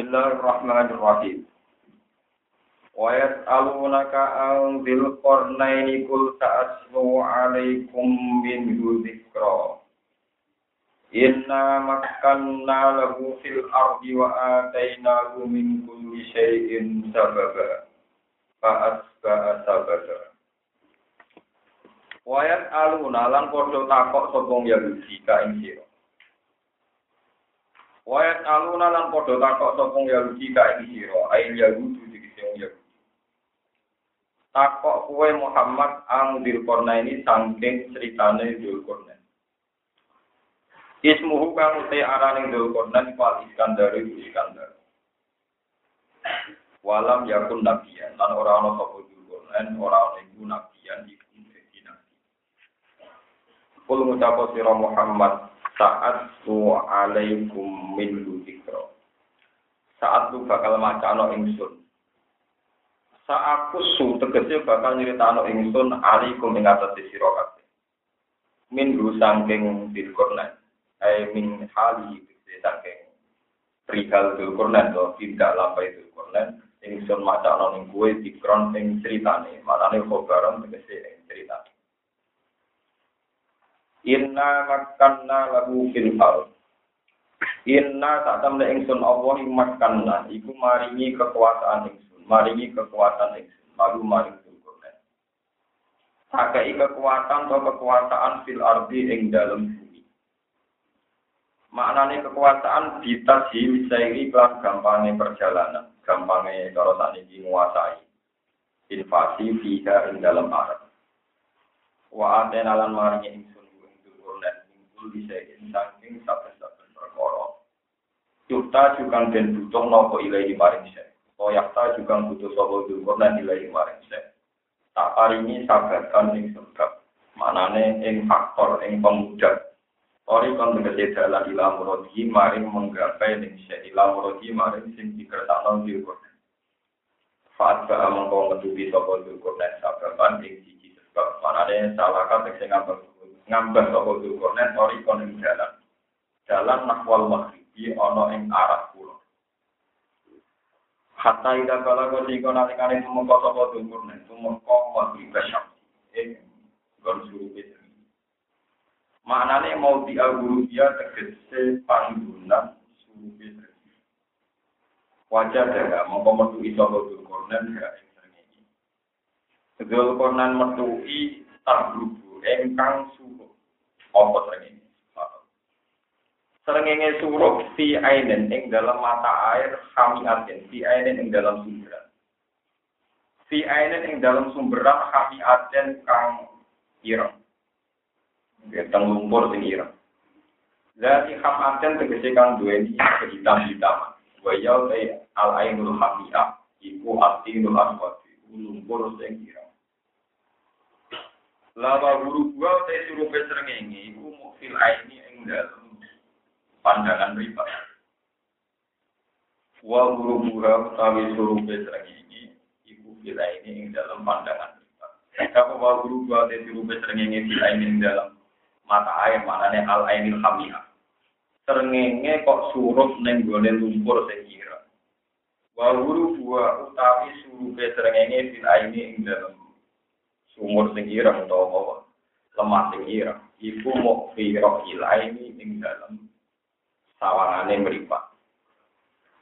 Bismillahirrahmanirrahim. Wa yas'alunaka an dzil qarnaini kul ta'aslu 'alaikum minhu dzikra. Inna makkanna lahu fil ardi wa atainahu min kulli syai'in sababa. Fa'asba'a sababa. Wa yas'aluna takok sapa Yahudi ka ing. Wayat aluna lan padha takok sapa Yahudi ka iki sira, ain Yahudi iki sing Yahudi. Takok kowe Muhammad ang Dzulkarna ini saking critane Dzulkarna. Ismuhu kang uti arane Dzulkarna wal Iskandar Iskandar. Walam yakun nabiyan lan ora ana sapa Dzulkarna ora ana iku nabiyan iku dadi nabi. Kul sira Muhammad saat tu alaikum min dzikra. Saat lu bakal macano ingsun. Saat su tegese bakal nyritano ingsun alaikum ing atas sira kabeh. Min lu saking dilkorna ay min hali tegese saking perihal dilkorna to tidak lampai dilkorna ingsun macano ning kowe dikron ing critane. Manane khobaran tegese ing critane Inna makanna lahu fil ard. Inna tak temne ingsun Allah makanna iku maringi kekuasaan ingsun, maringi kekuatan ingsun, lalu maring Zulkarnain. Sakai kekuatan atau kekuasaan fil ardi ing dalam bumi. Maknane kekuasaan ditasi misairi kelan gampangnya perjalanan, gampangnya kalau saat ini menguasai invasi fiha ing dalam arab. Wa atena lan maringi ingsun bisa saking saben-saben perkara. Yukta juga den butuh nopo ilahi maring se. Oyakta juga butuh sopo dulkorna ilahi maring se. Tak paringi sabatan ing sebab. Manane ing faktor ing pemuda. Ori kon tegese dalan ila muradi maring menggapai ning se ila muradi maring sing dikersakno dulkorna. Faat ba mongko ngetubi sapa dulkorna sababan ing siji sebab. Manane salah kan sing ngambang ngambah sapa Zulkarnain ori kon ing dalan. Dalan nahwal maghribi ana ing arah kulon. Hatta ida kala sing kono nalikane tumeka sapa Zulkarnain tumeka maghrib syam. Ing gon surupe Maknane mau di dia tegese panggunan surupe Wajah daga mongko metu iso Zulkarnain ya ing srengenge. Zulkarnain metuki tabrubu engkang suruh. Apa srengenge? Srengenge suruh si ainen ing dalam mata air kami aten, si ainen ing dalam sumberan. Si ainen ing dalam sumberan kami aten kang ireng. Geteng lumpur sing ireng. Zati ham aten tegese kang duweni kehitam-hitaman. Wa yau al ainul hamiyah iku ati nul aswad lumpur sing ireng. Lawa guru gua te suruh ini, iku mukfil aini ing dalem pandangan riba. Wa guru gua utawi suruh ini, iku fil aini ing dalam pandangan riba. Kalau wa guru gua te suruh ini fil aini ing dalam mata air manane al ainil hamiyah. Srengenge kok suruh neng gone lumpur sing kira. Wa guru gua utawi suruh ini fil aini ing dalam sumur sing ireng utawa lemah sing ireng. Iku mau firok ilaini ing dalam sawangane mripat.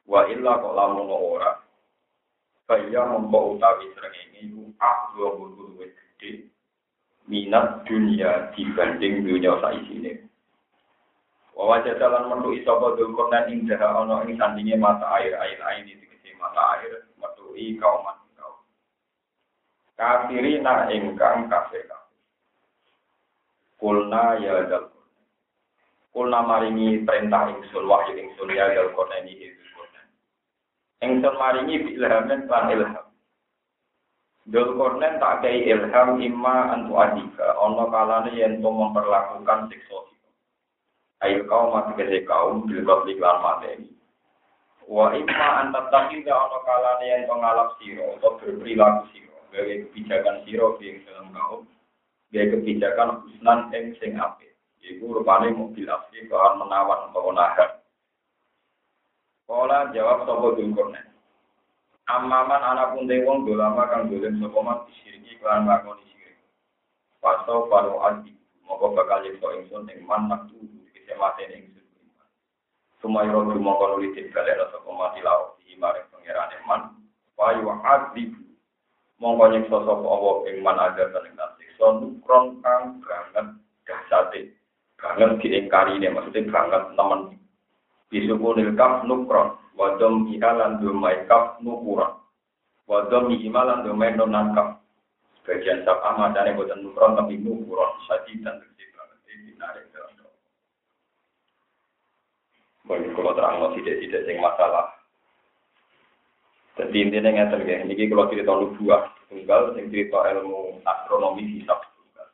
Wa illa kok lamun ora. Kaya mongko utawi srengenge iku akdo bulu wis gede minat dunia dibanding dunia saisine. Wa wajah dalan metu iso bodol konan ing daha ana ing sandinge mata air air air ini mata air metu kaum kafirina ingkang kafir Kulna ya dal Kulna maringi perintah ingsun wahyu ingsun ya dal ini itu Ingsun maringi ilhamen lan ilham. Dul kornen tak kei ilham imma antu adika. Ono kalane yen to memperlakukan siksa Ayo kaum mati kese kaum bil qabli lan mateni. Wa imma antat takiya ono kalane yen to ngalap sira atau berperilaku sira gawe kebijakan siro yang dalam kaum gawe kebijakan husnan ing sing apik iku rupane mobil asli kawan menawan atau nahan Kala jawab sapa Dzulkarnain. Amaman anak pun wong dolama kang dolen sapa man disiriki kelan ngakoni sirik. Pasto paro adi moko bakal yekso ingsun ing man nak tuhu kese matene ingsun. Sumayro moko nuli tibalera sapa mati lawa di maring pangerane man. Wayu adi mongko nyiksa sapa Allah ing man ada ing siksa nukron kang banget dahsate. Banget diingkari maksudnya banget temen Bisukunil kaf nukron, wadom ihalan domai kaf nukuron, wadom ihimalan domai nonan kaf. Sebagian sabah macamnya buatan nukron tapi nukuron, sadi dan terjadi banget. Ini menarik dalam kalau terang tidak-tidak yang masalah. Jadi intinya ngerti ya, ini kalau cerita nubuah tunggal, yang cerita ilmu astronomi hisab tunggal.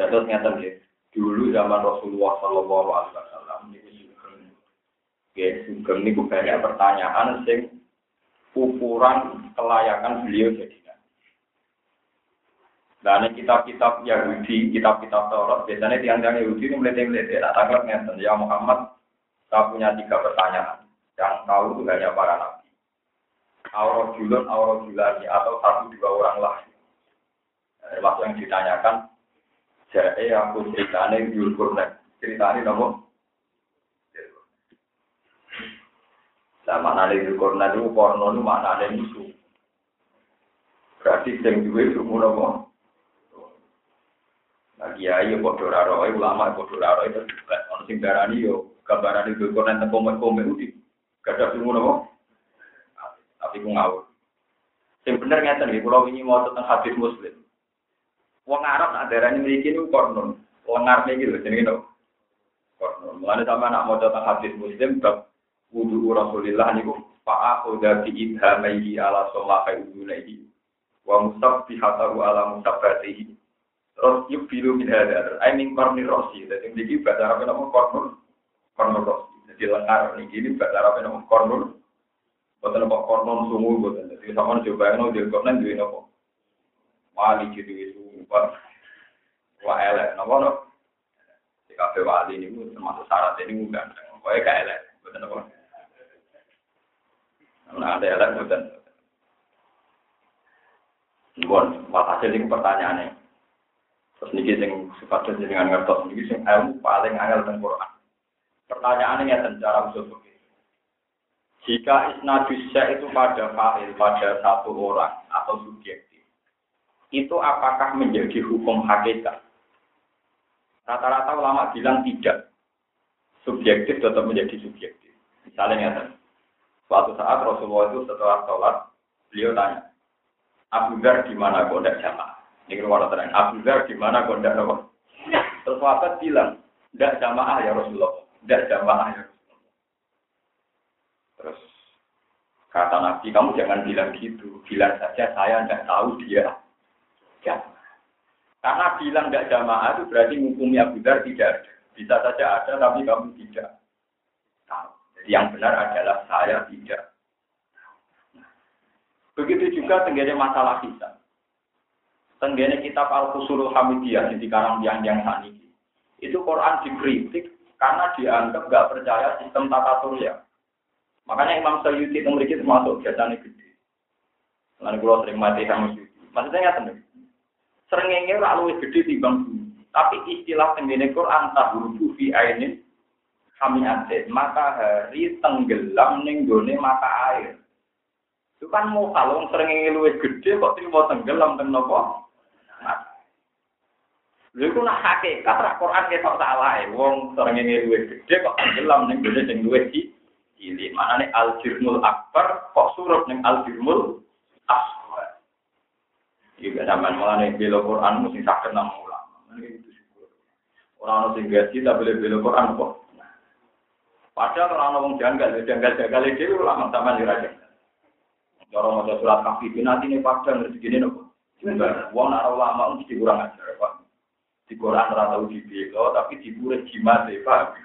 Terus ngerti ya, dulu zaman Rasulullah Shallallahu Alaihi Wasallam Ya, sugeng ini banyak pertanyaan sing ukuran kelayakan beliau jadi Dan kitab-kitab Yahudi, kitab-kitab Taurat, biasanya tiang-tiang Yahudi ini melete-melete. Tak tangkap ngeten, ya Muhammad, saya punya tiga pertanyaan. Yang tahu itu hanya para nabi. Aurot julun, aurot julani, atau satu dua orang lah. Termasuk yang ditanyakan, jadi aku ceritanya Yulkurnek. Ceritanya nopo Nah, mana ada di korna itu, korno itu mana ada musuh. Berarti yang itu murah kok. Nah, kiai ya bodoh raro, ulama ya bodoh raro itu juga. Orang sing darani yo, gambaran itu korna yang komen-komen itu. Gak ada semua kok. Tapi aku ngawur. Yang bener ngeten nih, kalau ini mau tentang hadis muslim. Wong Arab nak darani ini korno. Wong Arab ini gitu, jadi gitu. Korno. Mulanya sama nak mau tentang hadis muslim, bab wudu Rasulillah niku fa'a udah di idhamaihi ala sholah udunaihi wa musabbihatahu ala musabbatihi terus yuk bilu min hadar I mean korni rosi jadi ini bahasa Arab nama kornur kornur rosi jadi lengar ini ini bahasa Arab nama kornur Bukan apa kornur sungu bukan jadi sama coba yang dia kornur dia apa wali jadi itu wa elek. Nama no di kafe wali ini termasuk syarat ini bukan pokoknya kayak elek bukan apa? Nah, ada elek bukan. Bon, hasil ini pertanyaannya. Terus niki sing sifat dengan ngertos niki sing ilmu paling angel teng Quran. Pertanyaannya ya cara usul fikih. Jika isnadusya itu pada fa'il, pada satu orang atau subjektif, itu apakah menjadi hukum hakikat? Rata-rata ulama bilang tidak. Subjektif tetap menjadi subjektif. Misalnya ya, Suatu saat Rasulullah itu setelah sholat, beliau tanya, Abu Dhar di mana tidak jamaah? Ini keluar terang. Abu Dhar di mana tidak apa? Terus bilang, tidak jamaah ya Rasulullah, tidak jamaah ya. Terus kata Nabi, kamu jangan bilang gitu, bilang saja saya tidak tahu dia jamaah. Karena bilang tidak jamaah itu berarti Abu Dhar tidak ada. Bisa saja ada, tapi kamu tidak tahu. Yang benar adalah saya tidak. Begitu juga tenggene masalah kita. Tenggene kitab Al-Qusurul Hamidiyah di karang yang yang saat ini. Itu Quran dikritik karena dianggap nggak percaya sistem tata surya. Makanya Imam Sayyidi itu memiliki termasuk biasanya gede. Lalu kalau sering mati sama Sayyidi. Maksudnya nggak tenang. Seringnya lalu gede timbang Tapi istilah tenggene Quran tahurubu fi ainin hamiatin, maka hari tenggelam ning gone mata air. Itu kan mau kalau sering luwih gede kok mau tenggelam teng nopo? Lha iku nak hakikat ra Quran ketok salah e. Wong sering luwih gede kok tenggelam ning gone sing luwih cilik. Manane al-jirmul akbar kok surup ning al-jirmul asghar. Iki zaman mulane bela Quran mesti sakit nang ulama. Ini syukur. Orang sing gaji tak boleh bela Quran kok. Padahal orang ngomong janggal, janggal janggal itu ulama sama di raja. Orang mau surat kafir nanti ini padahal rezeki ini nopo. Wong nara ulama mesti kurang ajar pak. Di Quran rata uji belo, tapi di pure jimat ya pak.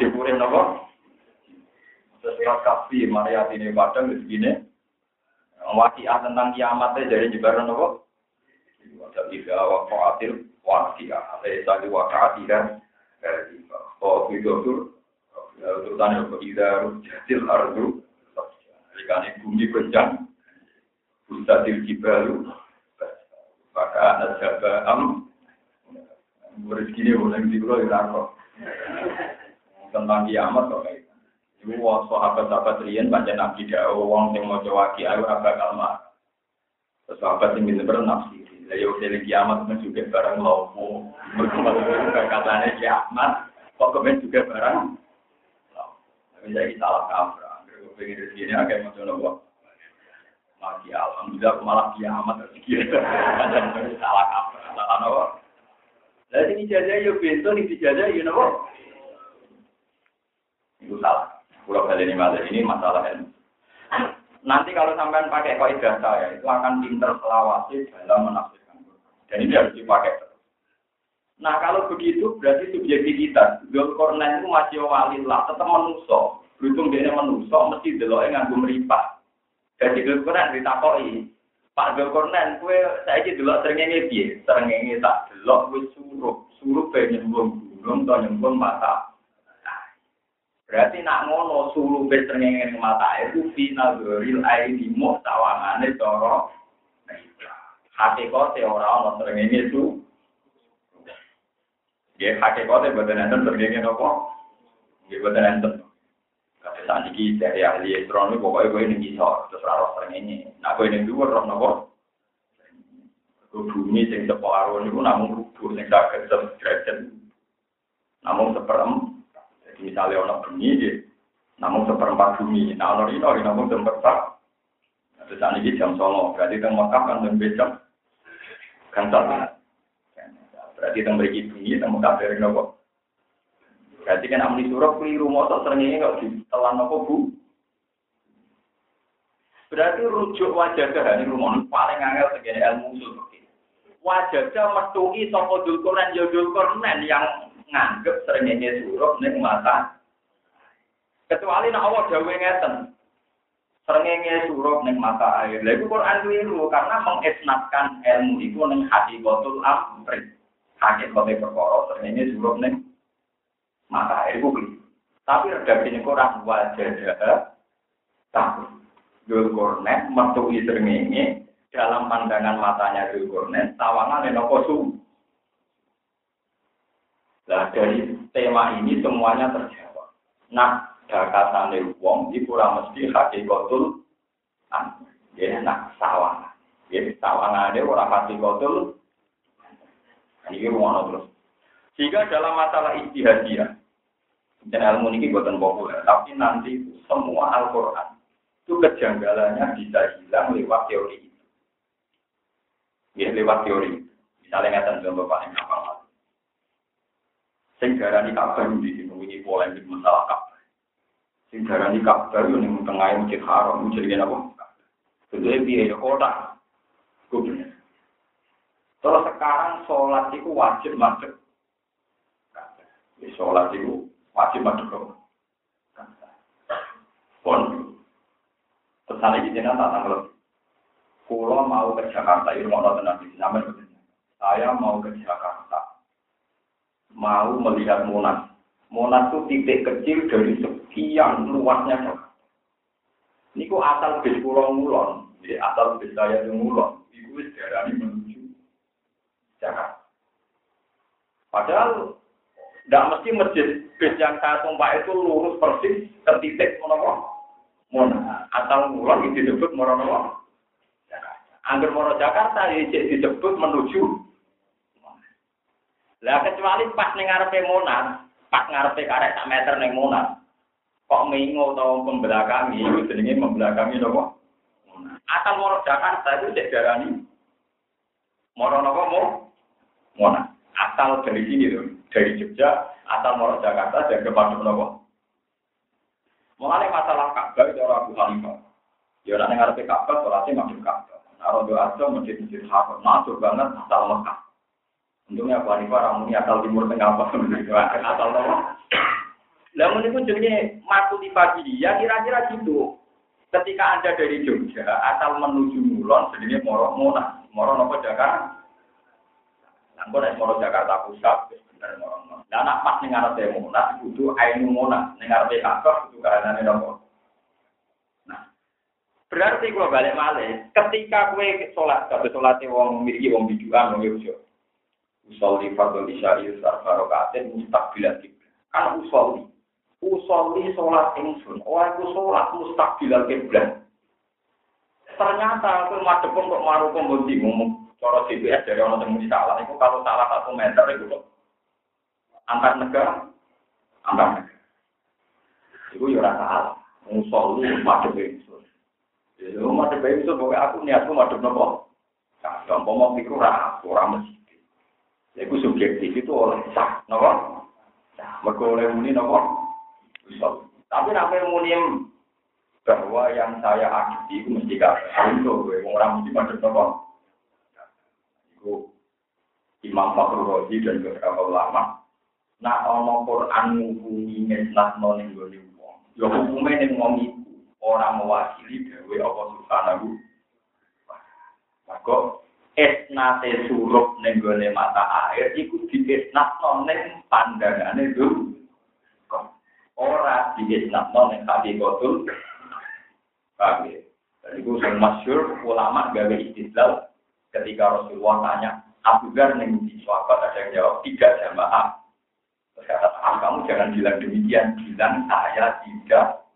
Di pure nopo. Surat kafir Maria ini padahal rezeki ini. Wakiah tentang kiamatnya jadi jebaran nopo. Jadi bahwa wakatil wakiah. Ada yang tadi wakatil kan. Oh, itu Ya, urutan itu ida rujatil ardu. Ikan bumi kencang. Busatil jibalu. Maka ada jaba am. Rezeki ini boleh di pulau Irako. Tentang kiamat kok kayak. Ibu wong sahabat-sahabat riyen pancen nabi dawuh wong sing maca waki ayo ora bakal mah. Sahabat sing pinter nafsi. Lah yo dene kiamat men juga barang lopo. Mergo katane kiamat kok kemen juga barang. Tapi saya salah kaprah. Mergo pengen rezeki ini akeh maca nopo. Mati alhamdulillah malah kiamat rezeki. Pancen salah kaprah. Salah nopo. Lah sing ijazah yo bento ning ijazah yo nopo. Itu salah. Pulau kali ini malah ini masalah ilmu. Nanti kalau sampean pakai kaidah saya itu akan pinter selawasi dalam menafsirkan Dan ini harus dipakai Nah kalau begitu berarti subjektivitas. Zulkarnain itu masih walillah, tetap menuso. Beruntung dia menuso, mesti deloknya nganggo meripah. Jadi Zulkarnain ditakoi, Pak Dokornan, kue saya itu dulu terengenge dia, terengenge tak delok kue surup, suruh pengen buang gunung atau nyembung mata. Berarti nak ngono suruh pengen terengenge mata e air, kue final real air di mau tawangan itu orang. Hati kau si orang orang terengenge itu, dia hati kau si badan enten terengenge nopo, dia badan enten. Saat ini dari ahli astronomi pokoknya gue ini bisa terus raro srengenge. Nah gue ini dua roh napa? Bumi sing separuh niku namun rubuh sing saged derajat. Namun seperempat misalnya ono bumi di namun seperempat bumi. Nah ono ini namun seperempat. Terus ini jam solo. Berarti teng Mekah kan lebih jam. Kan berarti teng beri bumi teng Mekah nopo berarti kan amni suruh keliru motor seringnya nggak di telan nopo bu berarti rujuk wajah ke hari rumah paling angel segini ilmu usul wajahnya metui sopo dulkuran ya dulkuran yang nganggep seringnya suruh ning mata. Kecuali nak Allah dawe ngeten. Seringnya suruh ning mata air. Lha iku Quran keliru karena mengisnatkan ilmu itu ning hakikatul amri. Hakikate perkara seringnya suruh ning mata air keliru. Tapi redaksine Quran wajah tapi Dulkornet metu seringnya dalam pandangan matanya Dulkornet tawangan suruh. Nah dari tema ini semuanya terjawab. Nah, dakatane wong di kurang mesti hakikatul an. Ya nak sawangan. Ya sawangane ora hakikatul. Ini ruang terus. Jika dalam masalah istihadiyah, dan ilmu ini buatan populer, tapi nanti semua Al-Quran itu kejanggalannya bisa hilang lewat teori itu. Ya, lewat teori. Misalnya ngatan contoh paling gampang Sing darani Ka'bah di sini ini polemik masalah Ka'bah. Sing darani Ka'bah yo ning tengah masjid haram jadi apa? Kedua piye ya kota. Kudu. Terus sekarang sholat itu wajib masuk. Di sholat itu wajib masuk ke Pon. Terus hari ini tak tanggal. Pulau mau ke Jakarta, ini mau nonton nanti. Saya mau ke Jakarta mau melihat Monas. Monas itu titik kecil dari sekian luasnya Jakarta. Ini kok asal bis mulon, jadi asal bis saya itu mulon, itu sejarah menuju Jakarta. Padahal tidak mesti masjid bis yang saya tumpah itu lurus persis ke titik monomo Monas. Asal mulon itu disebut Jakarta. Angger Mono Jakarta disebut menuju lah kecuali pas ning ngarepe Monas, pas ngarepe karek sak meter ning Monas. Kok mengo utawa pembelakangi, itu jenenge membelakangi napa? Asal moro Jakarta itu cek darani moro napa mo? Monas. Asal dari sini loh, dari Jogja, asal moro Jakarta dan kepada napa? Mengenai masalah Ka'bah itu orang Abu Hanifah. Ya orang yang ngarep Ka'bah, sholatnya masuk Ka'bah. Nah, Rodo Aja masjid-masjid haram, masuk banget asal Mekah. Untungnya Abu Hanifah ramuni asal timur tengah apa asal apa. Lah pun jadi di pagi ya kira-kira gitu. Ketika Anda dari Jogja asal menuju Mulon sebenarnya Moro Mona, Moro nopo Jakarta. Naik Moro Jakarta Pusat, Lah nak pas ning ngarepe Monas kudu ainu Monas, ning ngarepe Ka'bah kudu kahanane nopo? Nah. Berarti kalau balik malih, ketika kue sholat, tapi sholatnya wong mirip wong biduan, wong yusuf. Usolli fardhu isya'i sarfarokatin mustaqbilan kiblat. Kan usolli. Usolli sholat ingsun. Oh aku sholat mustaqbilan kiblat. Ternyata aku madepun kok maru pembundi ngomong cara CBS dari orang yang salah. Itu kalau salah satu meter itu kok antar negara, antar negara. Itu ya rasa salah. Usolli madep ingsun. Ya, madep ingsun pokoknya aku niatku madep nopo. Gampang mau pikir ora, ora mesti. Itu subjektif itu oleh sah, nopo. Mereka oleh muni nopo. Tapi apa yang muni bahwa yang saya akui itu mesti kafir. Gue orang mesti macam nopo. Itu Imam Fakhrul Razi dan beberapa ulama. Nah, ono Quran menghubungi mesnah noning gue wong. Ya hukumnya ning wong iku orang mewakili dewe Allah Subhanahu. Maka esnate surup ning gone mata air iku diesnatno ning pandangane dulu. Ora diesnatno ning hakikatul Paham ya? Dan itu yang masyur ulama gawe istidlal ketika Rasulullah tanya Abu Dhar ning di sahabat ada yang jawab tidak jamaah. Ah, kamu jangan bilang demikian, bilang saya tidak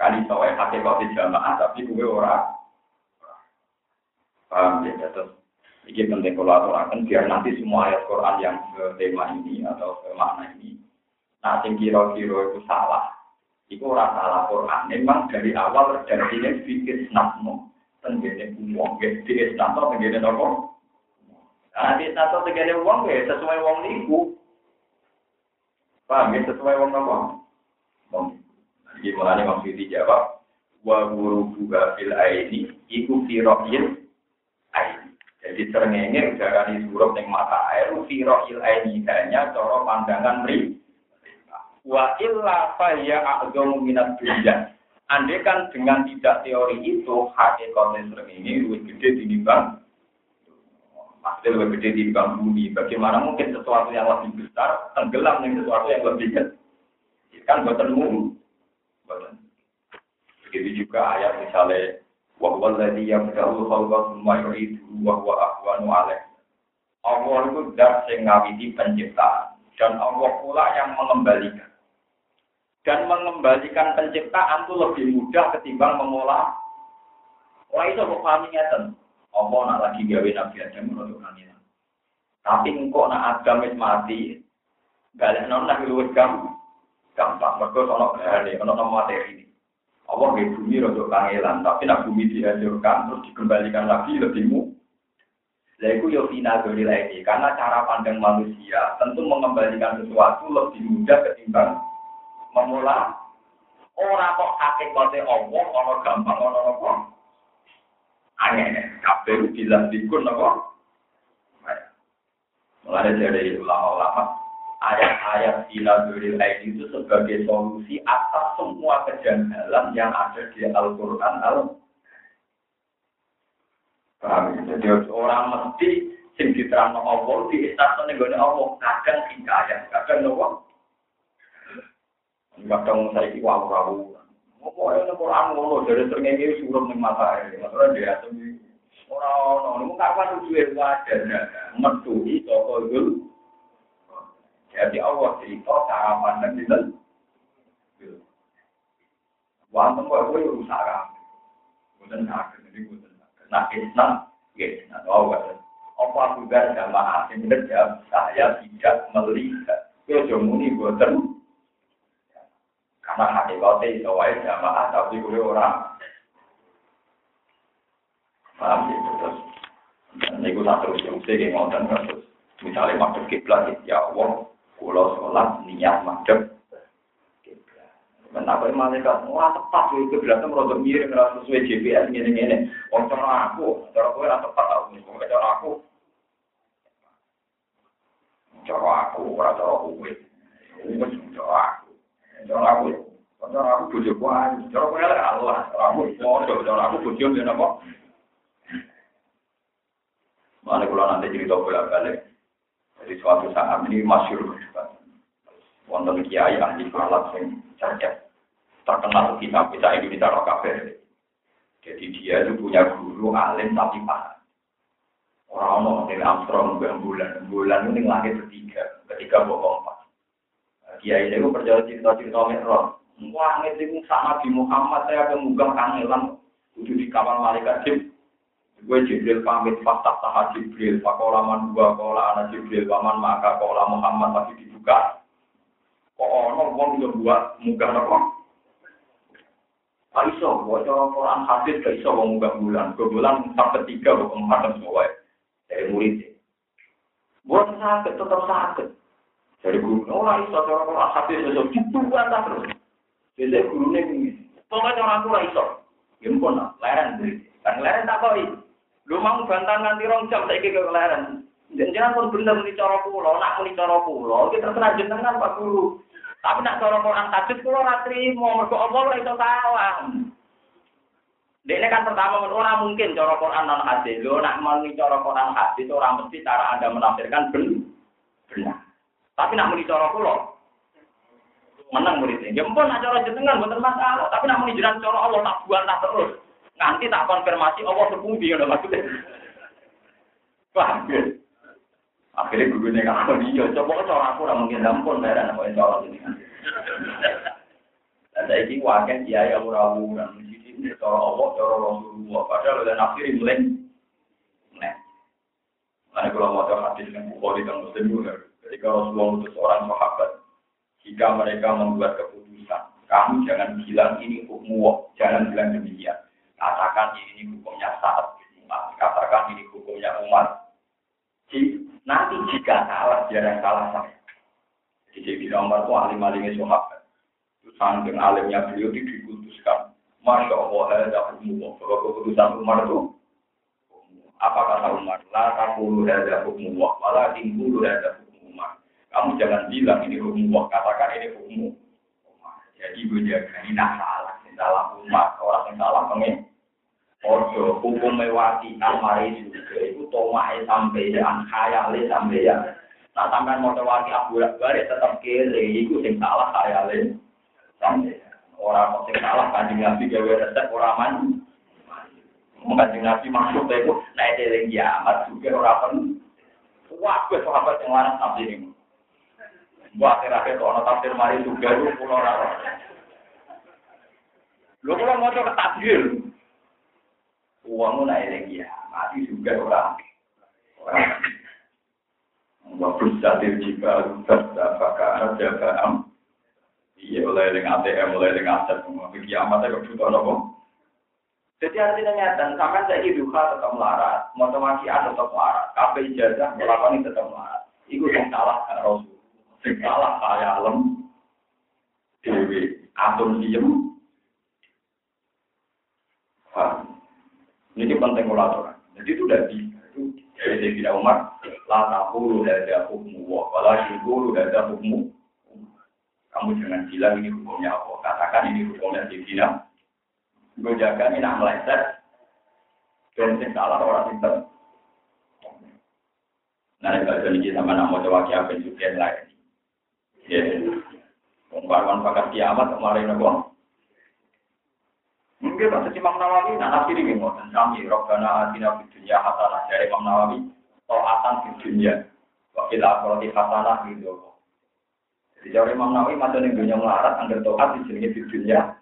kali saya pakai kopi jamaah tapi gue orang Paham ya, terus ini penting kalau aturakan biar nanti semua ayat Quran yang tema ini atau makna ini, nah yang kira-kira itu salah, itu orang salah Quran. Memang dari awal terjadinya fikir snapno, tenggene uang, gede snapno, tenggene nopo. Nah, di tenggene uang, ya sesuai uang niku. Paham ya, sesuai uang nopo. Jadi mulanya maksudnya jawab, wa guru buka fil aini, iku firohil jadi serengenge udara di surup yang mata air, firo il aini hanya coro pandangan ri. Wa illa faya a'zomu minat dunia. Andai kan dengan tidak teori itu, hakikatnya serengenge lebih gede dinimbang Maksudnya lebih gede dinimbang bumi. Bagaimana mungkin sesuatu yang lebih besar tenggelam dengan sesuatu yang lebih kecil? Kan bertemu. Begitu juga ayat misalnya wa huwa alladhi yabda'u khalqa thumma yu'idu wa huwa ahwanu alaih. Allah itu zat sing ngawiti penciptaan dan Allah pula yang mengembalikan. Dan mengembalikan penciptaan itu lebih mudah ketimbang mengolah. Orang itu kok pahami. Allah nak lagi gawe Nabi Adam menurut kanina. Tapi engkau nak Adam wis mati, balik non nak luwes gampang. Gampang, mereka sono gane, ono materi ini. Allah di bumi rojo kangelan, tapi nak bumi dihancurkan terus dikembalikan lagi lebih mu. Lalu yo final dari lagi, karena cara pandang manusia tentu mengembalikan sesuatu lebih mudah ketimbang memulai orang kok hakikatnya Allah, orang gampang, orang apa? Aneh, kabeh bilang dikun apa? Mulai dari ulama-ulama, ayat-ayat Sinaduril Ain itu sebagai solusi atas semua kejanggalan yang ada di Al-Quran Al Paham ya? Jadi orang mesti sing diterang Allah di istana negara Allah kadang hikayat, kadang nopo. Kadang saya iki wawu Pokoknya itu Quran ngono dari terngenge suruh ning matahari. Maksudnya dia atemi ora ono. Mung tak kan tuju metu iki saka gul. Jadi Allah di kota aman dan di dal. Wanten kok ora rusak. Mboten nak jadi mboten nak. Nak Islam, nggih, nak Allah. Apa aku gak sama hati bener ya saya tidak melihat. Kejomuni mboten. Karena hakikatnya itu wae jamaah, tapi gue orang. Paham gitu, terus. Ini gue tak terus yang saya ngomong, terus. Misalnya masuk kiblat, ya Allah, Kulo sholat niat madem. Kenapa malaikat ora tepat itu berarti merodok miring ora sesuai GPS ngene-ngene. Wong cara aku, cara kowe ora tepat wong cara aku. Cara aku ora cara kowe. Wis cara aku. Cara aku. Cara aku bojo kuwi, cara kowe ora Allah, aku bojo, cara aku bojo ngene apa? Mana kalau nanti cerita bolak balik, Jadi suatu saat ini masyur berdebat. Wonten kiai ahli falak yang cerdas. Terkenal kita bisa Indonesia Rokaber. Jadi dia itu punya guru alim tapi paham. Orang orang yang Armstrong bulan bulan ini langit ketiga, ketiga bohong empat. Dia ini gue percaya cerita-cerita Mi'raj. Wah, itu sama di Muhammad saya kemugang kangelan udah di kamar malaikat Jib. Gue Jibril pamit fatah taha Jibril, pakola man dua kola anak Jibril, paman maka kola Muhammad tapi dibuka. Kok ono wong yo buat munggah nopo? Aisyah, buat orang hadis gak iso wong munggah bulan. Gue bulan sampai tiga, bukan empat dan semua dari muridnya. Buat sakit, tetap sakit. Dari guru, orang iso, orang orang hati itu bantah terus. Jadi guru ini, pokoknya orang tua iso. Ya pun, leren beri. Dan leren tak koi. Lu mau bantah nganti rong jam, saya ke leren. Jangan pun bener muni cara pulau, nak muni cara pulau, kita terserah jenengan Pak Guru. Tapi nak cara Quran tajud kula ora trimo, mergo Allah iso salah. Dene kan pertama orang mungkin cara Quran non hadis. Lo nak muni cara Quran hadis orang mesti cara Anda menafsirkan benar. Tapi nak muni cara kula menang muridnya. Ya mpun nak cara jenengan mboten masalah, tapi nak muni jenengan cara Allah tak buantah terus. Nanti tak konfirmasi Allah sepundi ngono maksudnya. Paham ya? Akhirnya nih kalau dia coba cara aku ora mungkin dampun bayaran apa yang cara ini. Dan saya ini wakil kiai ora ini cara Allah, cara Rasulullah. Padahal udah nafsir mulai. Nah, kalau mau hadis yang Bukhari dan Muslim juga, ketika Rasulullah itu seorang sahabat, jika mereka membuat keputusan, kamu jangan bilang ini hukum jangan bilang demikian. Katakan ini hukumnya saat umat, katakan ini hukumnya umat. Nanti jika salah, jangan salah saya. Jadi Jadi Umar itu alim-alimnya sahabat. Itu saking alimnya beliau dikutuskan Masya Allah, ada hukum Bahwa keputusan Umar itu, apa kata Umar? La takulu ada hukum Allah, malah tingkulu ada Umar. Kamu jangan bilang ini hukum katakan ini hukum. Jadi gue jaga ini salah, ini salah Umar, orang yang salah pengen. Ojo hukum mewati almari juga itu tomai sampai ya, khayale sampai ya. Nah sampai mau tewati abu bare tetap kiri, itu sing salah khayale sampai Orang sing salah kanjeng Nabi gawe resep ora mandi. Kanjeng Nabi maksud itu naik eling kiamat juga ora pen. Wah, gue sahabat yang larang tafsir ini. Buat akhir-akhir kalau tafsir mari juga lu pulau ora. Lu kalau mau coba tafsir, uangmu naik eling kiamat juga ora. Wa berusaha jika berdapat jaga am Iya, mulai dengan ATM, mulai dengan aset, semua kiamat kok butuh nopo. Jadi artinya nyata, sampai saya duha tetap melarat, motivasi tetap melarat, kafe ijazah melakukan tetap melarat. Iku yang salah kan Rasul, yang salah saya alam, dewi, atom diem. Ini penting ulaturan. Jadi itu udah di itu dari tidak Umar, la takulu ada hukum wa, wala syukuru ada hukum kamu jangan bilang ini hukumnya apa. Katakan ini hukumnya Sayyidina. Gue jaga ini nak meleset. Dan salah orang pinter. Nah, kalau jadi sama nama juga yang lain. Ya, pembaruan pakai kiamat kemarin apa? Mungkin pas Imam Nawawi, nah nafsir ini mau tentang Robbana atina fid dunya hasanah dari Imam Nawawi. Taatan fid dunya. Wakil akhirati hasanah gitu. Jadi orang Imam Nawawi masa nih dunia melarat, anggar toat di sini di dunia.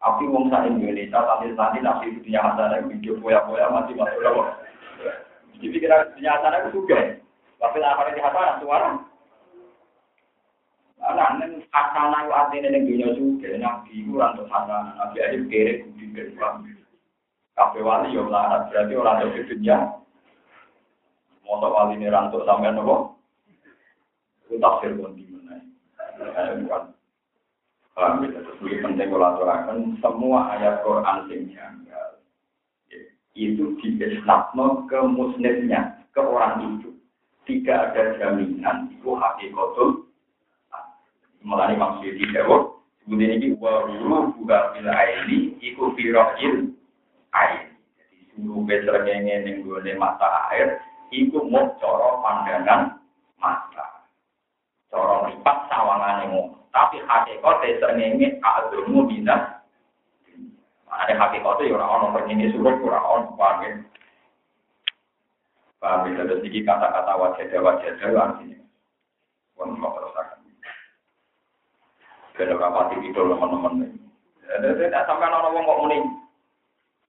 Tapi wong sa Indonesia sambil nanti nasi di dunia hasanah video poya-poya masih masuk loh. Jadi kira dunia hasanah itu juga. Tapi lah di hasanah suara. Anak neng hasanah itu artinya neng dunia juga. Nabi itu untuk hasanah. Nabi aja kere budi beruang. Kafe wali yo melarat berarti orang di dunia. Mau wali ini rantuk sampai nopo. Itu tafsir pun Paham ya, terus penting kalau aturakan semua ayat Quran yang janggal itu diisnatno ke muslimnya, ke orang itu. Tidak ada jaminan itu hakikatul melani maksud tidak kemudian ini waru buka bila ini iku firohil air jadi suruh besarnya yang gue mata air iku mau coro pandangan mata. Corong lipat sawangan ngono. Tapi hakikate srengenge agama minat. Ada hakikate ya ora ono pernyine surat ora ono paham Paham ya, terus ini kata-kata wajah-wajah artinya. Kalau rapati itu teman-teman. Jadi tidak sampai orang ngomong muni.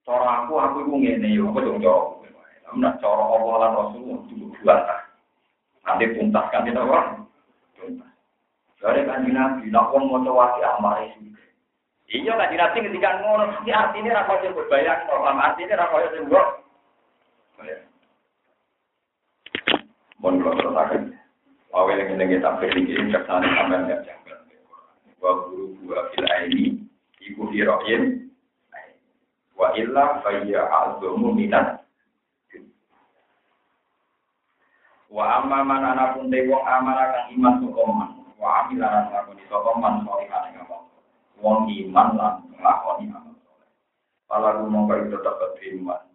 Cara aku, aku itu ngene yo, aku dong jawab. Namun cara Allah lan Rasul itu dua Nanti tuntas kan tidak orang. Tuntas. Dari kanji Nabi, nak wong mau coba si amare Iya kanji Nabi ketika ngono, ini artinya rakyat berbayar, kalau artinya rakyat yang berbayar. Mohon kalau terusakan. Awal yang ini kita berpikir kersane sampai nggak janggal. Wa guru gua fil aini iku hiroin. Wa illa fayya azumu minat. Wa amma man ana pun kang iman sokoman. Wa amila lan sokoman solihan ing apa. Wong iman lan nglakoni amal soleh. Pala mongko tetap beriman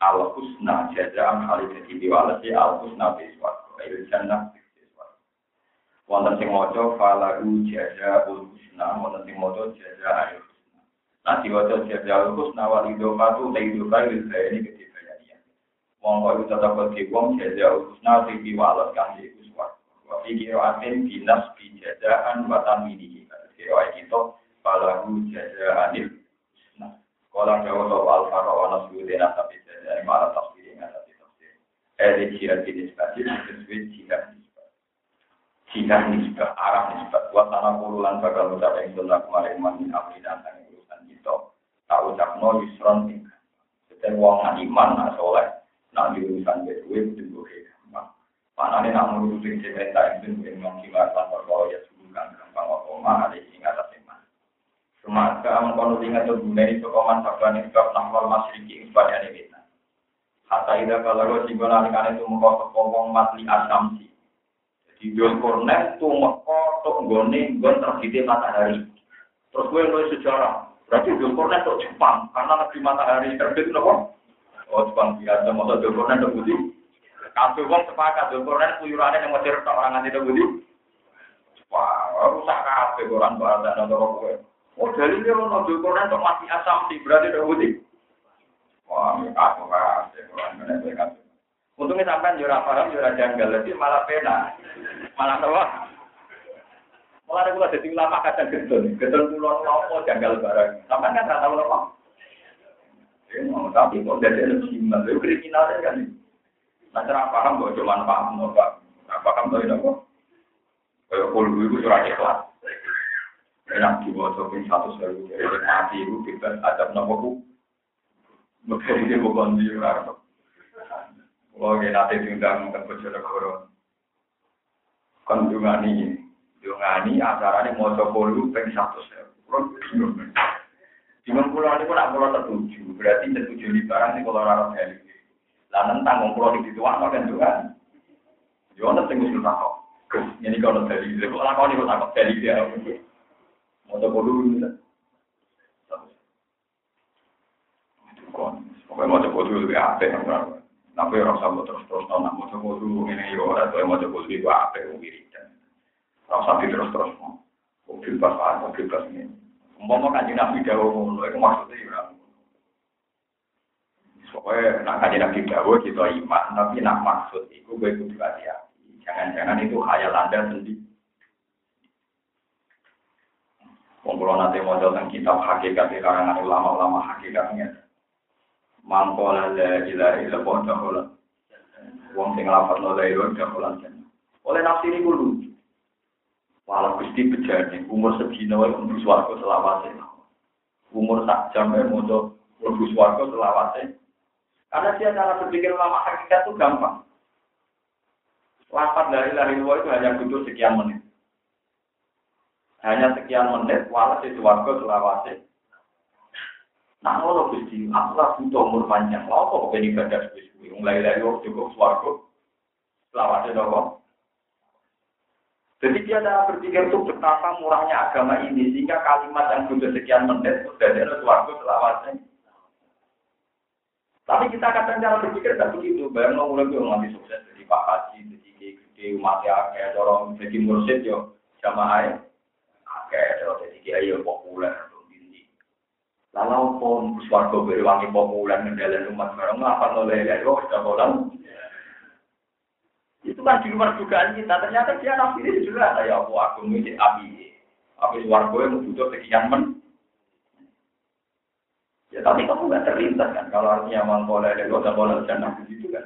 al husna jazaan hal jadi diwalasi al husna biswat jannah wonten sing maca falahu jazaul husna. Wonten sing maca jazaa'ul husna. Nah diwaca jazaa'ul husna wal idofatu la idofa lil bayani ketika ya mongko itu tetap bagi wong jazaa'ul husna sing diwalas kang biswat wa fi qira'atin binas bi jazaan wa tamini kira itu falahu jazaa'ul husna. Kala dawa sopa al-faro wa nasbudina tapi dari malah tafsir di tafsir. Eh, jihad jenis disebut jihad nisbah. Jihad nisbah, arah nisbah. Buat tanah puluhan bakal ucap yang sunnah kemarin mamin dan urusan itu. Tak ucap no yusron tinggal. Jadi uang iman, nah soleh. Nah di urusan bedue, itu boleh gampang. Mana nih nak mengurusin cerita itu, yang mengkilat tanpa kalau ya sebutkan gampang. Apa mah ada ingat atas iman. Semasa mengkono tinggal tuh gunai sokoman sabani sebab nahwal masyriki ibadah ini Hatta ida kalau gue sih nalikan itu mau kepongkong matli asamsi. Jadi dua kornet tuh meko tuh gone gon terbitnya matahari. Terus gue nulis sejarah. Berarti dua kornet tuh Jepang karena negeri matahari terbit nopo. Oh Jepang biasa mau dua kornet tuh budi. Kabeh wong sepakat dua kornet kuyurane yang mau cerita orang nanti tuh budi. Wah, rusak kabeh koran bahasa nopo kowe. Oh dalilnya ono dua kornet tuh mati asamsi berarti tuh budi. Wah, aku kan. Untungnya sampai jurah paham, jurah janggal, jadi malah pena, malah tahu. Malah ada pula jadi ulama kadang gedon, gedon pulau lopo janggal barang. Sampai kan rata lopo. Tapi kok jadi lebih simbol, itu kriminal kan. Nah, cara paham kok cuma paham, apa? Paham tuh itu kok. Kayak puluh itu surat ikhlas. Enak dibawa sopin satu seru, jadi mati itu bebas adab nopo Mungkin dia bukan di Kalau kita nanti diundang ke Bojonegoro, kan dungani, dungani acaranya mau coba lu pengen satu bingung. Bingung pulau ini pun aku tertuju, berarti tertuju di barang ini kalau orang dari lah tentang pulau di situ apa kan dungan. Jangan tunggu sudah kok. Ini kalau dari kalau kau nih takut dari dia, mau coba dulu. Pokoknya mau coba dulu lebih apik. Tapi orang sama terus-terus tau nak mau coba dulu ini ya orang tuh mau coba dulu itu apik wiridan. Orang sampai terus-terus mau. Mobil pas pas mobil pas ini. Umpama kan nabi dawo itu maksudnya ya. Pokoknya nak kaji nabi dawo kita iman, tapi nak maksud itu gue kudu hati-hati. Jangan-jangan itu khayal anda sendiri. Wong nanti mau tentang kitab hakikat di karangan ulama-ulama hakikatnya. Mangkola la ilaha illallah dakhala wong sing lafal la ilaha dakhala oleh nafsi ini lucu walau gusti bejane umur sedina wae mlebu swarga selawase. Umur sak jam wae mojo mlebu selawase. Karena dia cara berpikir lama hakikat itu gampang. Lafal la ilaha illallah itu hanya butuh sekian menit. Hanya sekian menit walhasil swarga selawase Nah, Gusti, aku lah butuh umur panjang. Lha kok ben ibadah suwi-suwi mulai dari waktu cukup swarga. Selawase nopo? Jadi dia cara berpikir itu betapa murahnya agama ini sehingga kalimat yang butuh sekian menit sudah ada swarga selawase. Tapi kita kadang cara berpikir tidak begitu. Bayang mulai gue ngambil sukses jadi Pak Haji, jadi gede umat ya, kayak dorong jadi mursid yo, jamaah ya. Kayak jadi kiai populer. Lalu pun suarga berwangi populer mendalam umat barang apa oleh ya yo sudah bolan. Itu kan di luar dugaan kita. Ternyata dia nafsiri juga ya aku aku ini api. Api suarga yang butuh sekian men. Ya tapi kamu nggak terlintas kan kalau artinya mangkola ada kota bola dan begitu kan?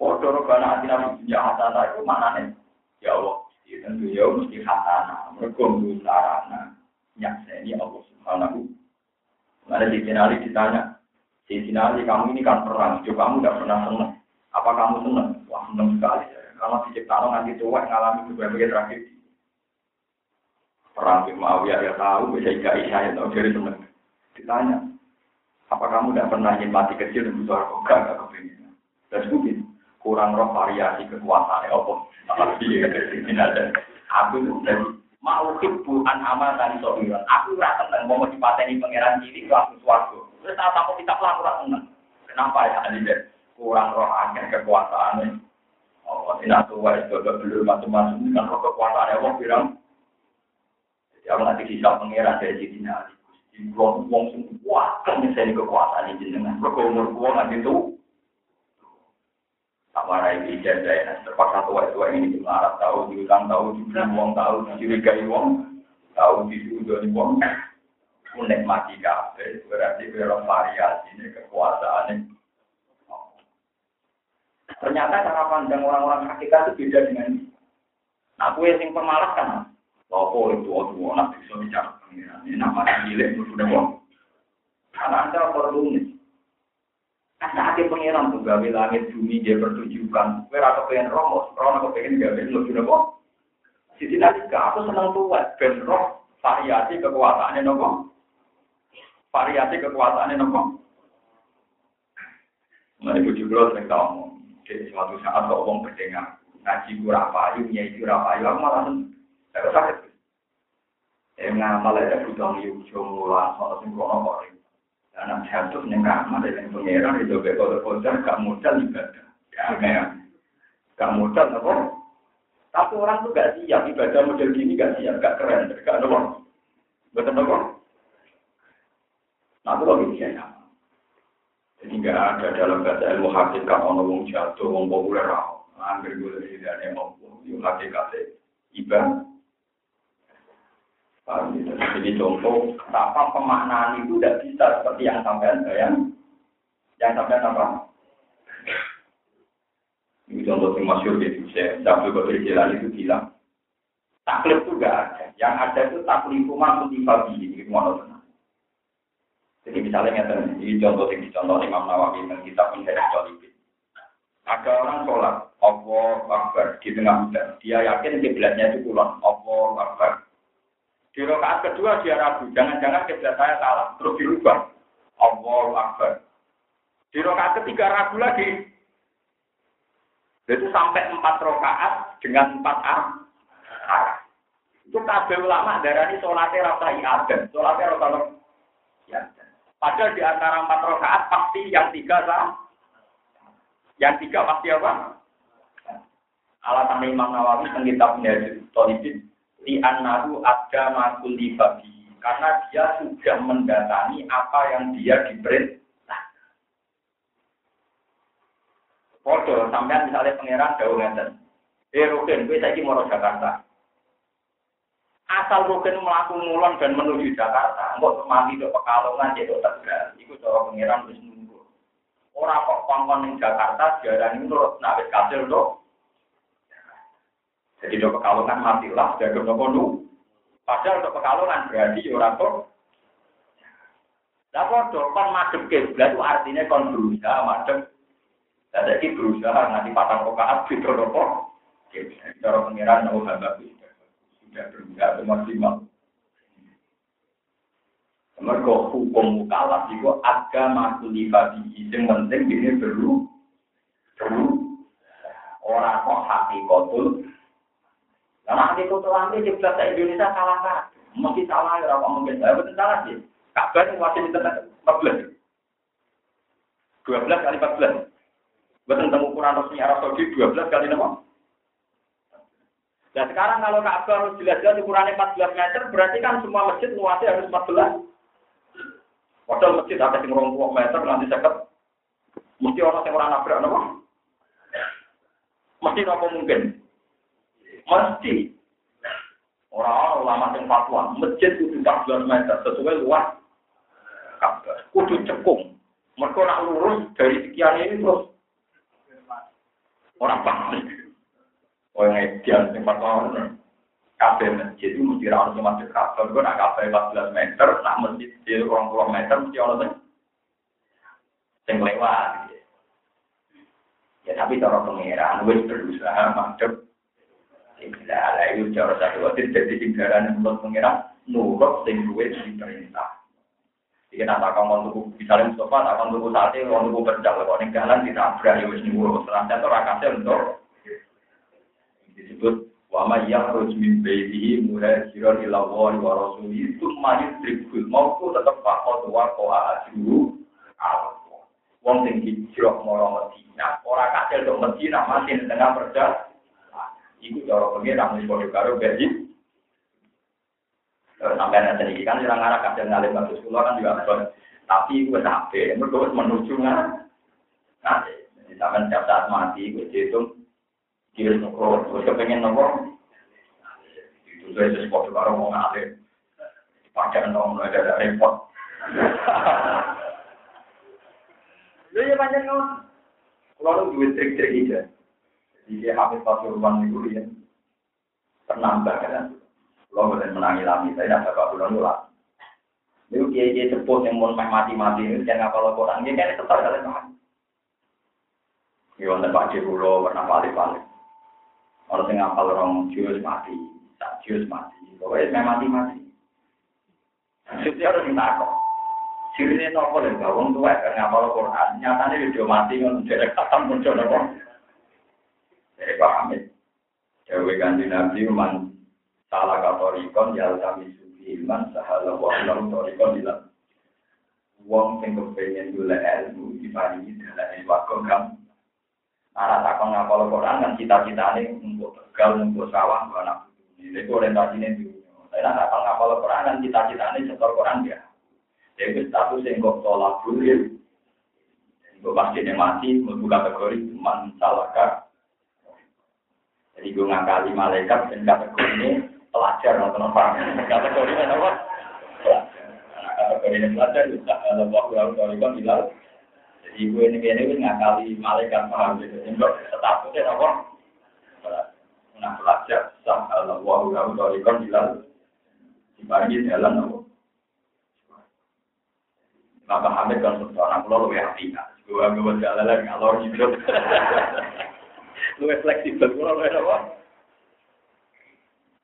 Oh, dorong karena hati nabi punya hatana itu mana nih? Ya Allah, tentu ya mesti hatana, mereka sarana, nyakseni Allah subhanahu. Ada di ditanya, di Sinali kamu ini kan perang, coba kamu tidak pernah senang. Apa kamu senang? Wah senang sekali. Kalau diciptakan nanti tua ngalami berbagai tragedi. Perang di Muawiyah ya tahu, bisa ikat isya ya tahu jadi senang. Ditanya, apa kamu tidak pernah ingin mati kecil dan butuh aku gak kepingin. Dan mungkin kurang roh variasi kekuasaan ya apa. Tapi aku itu mau bukan amal dan sobiran. Aku rasa seneng mau dipateni pangeran cilik langsung suaraku. Terus saat aku kita rasa seneng. Kenapa ya ada kurang roh akhir kekuasaan Oh, tidak tua itu belum macam-macam dengan roh kekuasaan ya, bilang. Jadi aku nanti bisa pangeran dari sini nanti. Wong wong sing kuat kan misalnya kekuasaan ini umur kuwi nganti itu. Amarai ijazah ya, terpaksa tua-tua ini dilarang tahu, diutang tahu, diberi uang tahu, dicurigai uang, tahu disudoni uang. Unek mati kafe, berarti berapa variasi ini kekuasaan ini. Ternyata cara pandang orang-orang hakikat itu beda dengan ini. Nah, aku yang pemalas kan, Lopo itu waktu anak bisa bicara pengiran. Ini nama cilik sudah kok. Karena anda perlu nih. Karena hati pengiran tuh gawe langit bumi dia pertunjukan. Kira aku pengen roh, roh aku pengen gawe lu sudah kok. Sisi nanti aku senang tuh ben roh variasi kekuasaannya nopo. Variasi kekuasaannya nopo. Nah, ibu juga sering tahu, di suatu saat kok ngomong berdengar, ngaji kurang payu, nyai kurang payu, aku malah sakit. Eh ngamal ya butuh yujo mulan soal sing kono Dan jatuh ning kamar yang pengeran itu be kode kocar gak modal ibadah. Ya kayak gak modal apa? Tapi orang tuh gak siap ibadah model gini gak siap, gak keren, gak ada Betul apa? Nah, itu lagi ya. Jadi nggak ada dalam bahasa ilmu hakikat ono wong jatuh, wong populer, hampir gue dari dari mau, yang hakikat ibadah. Jadi contoh, apa pemaknaan itu tidak bisa seperti yang sampean bayang. Yang sampean apa? Ini contoh yang masyur gitu. Saya Abdul Qadir Jilani itu bilang, taklif itu tidak ada. Yang ada itu taklif rumah mutifabi. Ini tenang. Jadi misalnya ini contoh yang dicontoh Imam Nawawi dan kitab Minhaj Jalibin. Ada orang sholat, Allah Akbar di tengah hujan. Dia yakin kiblatnya itu kulon, Allah Akbar. Di rakaat kedua dia ragu, jangan-jangan kiblat saya salah, terus dirubah. Allahu Akbar. Di rakaat ketiga ragu lagi. Itu sampai empat rakaat dengan empat arah. Itu kabeh ulama darah ini sholatnya rasa iadan, sholatnya rasa ya. Padahal di antara empat rakaat pasti yang tiga sah. Yang tiga pasti apa? Alasan Imam Nawawi tentang kitabnya Tolibin di anahu ada makul babi karena dia sudah mendatangi apa yang dia diperintah. Foto sampai misalnya pangeran jauh ngeten. Eh Rukin, gue saya mau Jakarta. Asal Rukin melakukan mulon dan menuju Jakarta, enggak mati ke Pekalongan, jadi tegal. Itu cara pangeran wis nunggu. Orang kok kongkon di Jakarta, jarang nurut, wis kasil loh. Jadi do pekalongan matilah, jaga nopo nu. Padahal do pekalongan berarti ya orang kok. Lah padha kon madhep kiblat itu artinya kon berusaha madhep. Lah saiki berusaha nganti patang rakaat beda nopo. Cara pengiran nopo hamba sudah berusaha semaksimal. Mergo hukum mukalaf itu agama kulifati yang penting ini perlu perlu orang kok hati kotul karena nanti itu telah di bahasa Indonesia salah kan. Mungkin salah ya apa mungkin. Saya betul salah sih. Kabar masih di tengah 12 kali 14. Betul tentang ukuran resmi Arab Saudi 12 kali nama. Nah sekarang kalau Ka'bah harus jelas-jelas ukurannya 14 meter, berarti kan semua masjid luasnya harus 14. Padahal masjid ada yang 20 meter, nanti seket. Mesti orang yang orang nabrak, apa? Mesti apa mungkin? Mesti. Orang ulama yang fatwa, masjid itu 14 meter, sesuai luas Ka'bah. Kudu cekung. Mereka nak lurus dari sekian ini terus orang pasti. Orang edian yang fatwa kafe masjid itu mesti rawat cuma masjid Ka'bah. Gue nak kafe 14 meter, nak masjid di ruang puluh meter mesti orang yang lewat. Ya tapi cara pengiran, gue berusaha madep. Tidak ada itu cara satu waktu jadi tinggalan menurut nurut sing nak takkan mau tuku, misalnya Mustafa takkan tuku sate, mau tuku berdak, kalau ini jalan ditabrak ya wis nyuwur. Untuk disebut wama yang harus mimpi muhajiran ila wa wa rasuli. Itu majid tribul mau tuh tetap pakot wa koa ajru Wong sing hijrah mara Medina, ora kasil di tengah perjalanan. Iku cara pengira wis padha karo Berlin sampai nanti ini kan orang arah kasih ngalir bagus pulau kan juga betul. Tapi gue sampai, mereka menuju nggak? Nanti, sampai setiap saat mati, gue hitung kiri nukro, gue kepengen nukro. Itu saya sesuatu baru mau ngalir. Pakai nong, ada ada repot. Lu ya banyak nong. Kalau lu duit trik-trik aja. Jadi dia habis pasuruan itu ya. Penambah kan. Kalau boleh menangi lami, saya tidak bapak bulan ulang. Itu kiai kiai sepuh yang mau mati-mati ini jangan ngapal Quran, dia kan tetap kalian paham. Ya wonten Pak Pulau pernah balik-balik. Orang yang ngapal orang jus mati, tak jus mati, pokoknya saya mati-mati. Setiap harus minta kok. Sirine nopo lho, wong tuwa kan ngapal Quran, nyatane video mati ngono derek katam muncul nopo. Saya paham ya. Dewe ganti Nabi man salah katorikon ya kami suci iman sahala wa alam torikon dilam wong sing kepengen gula ilmu diparingi dalam waktu kam Nara takon ngapal Quran kan cita-citane untuk tegal, untuk sawah, untuk anak Ini orientasinya di dunia. Tapi nara takon ngapal Quran kan cita-citane setor Quran ya. Jadi status yang kok tolak bulir. Gue pasti mati, membuka kategori man salahkah. Jadi gue ngakali malaikat dan kategori ini pelajar nonton apa? Kategori ini apa? Kategori ini pelajar bisa kalau waktu lalu kalau kan bilang jadi gue ini ini gue ngakali malaikat paham gitu jadi statusnya apa? Nah pelajar sah kalau waktu lalu kalau kan bilang dibagi jalan apa? Bapak Hamid kan seorang pulau lebih hati gue gue jalan lagi ngalor gitu lebih fleksibel pulau lebih apa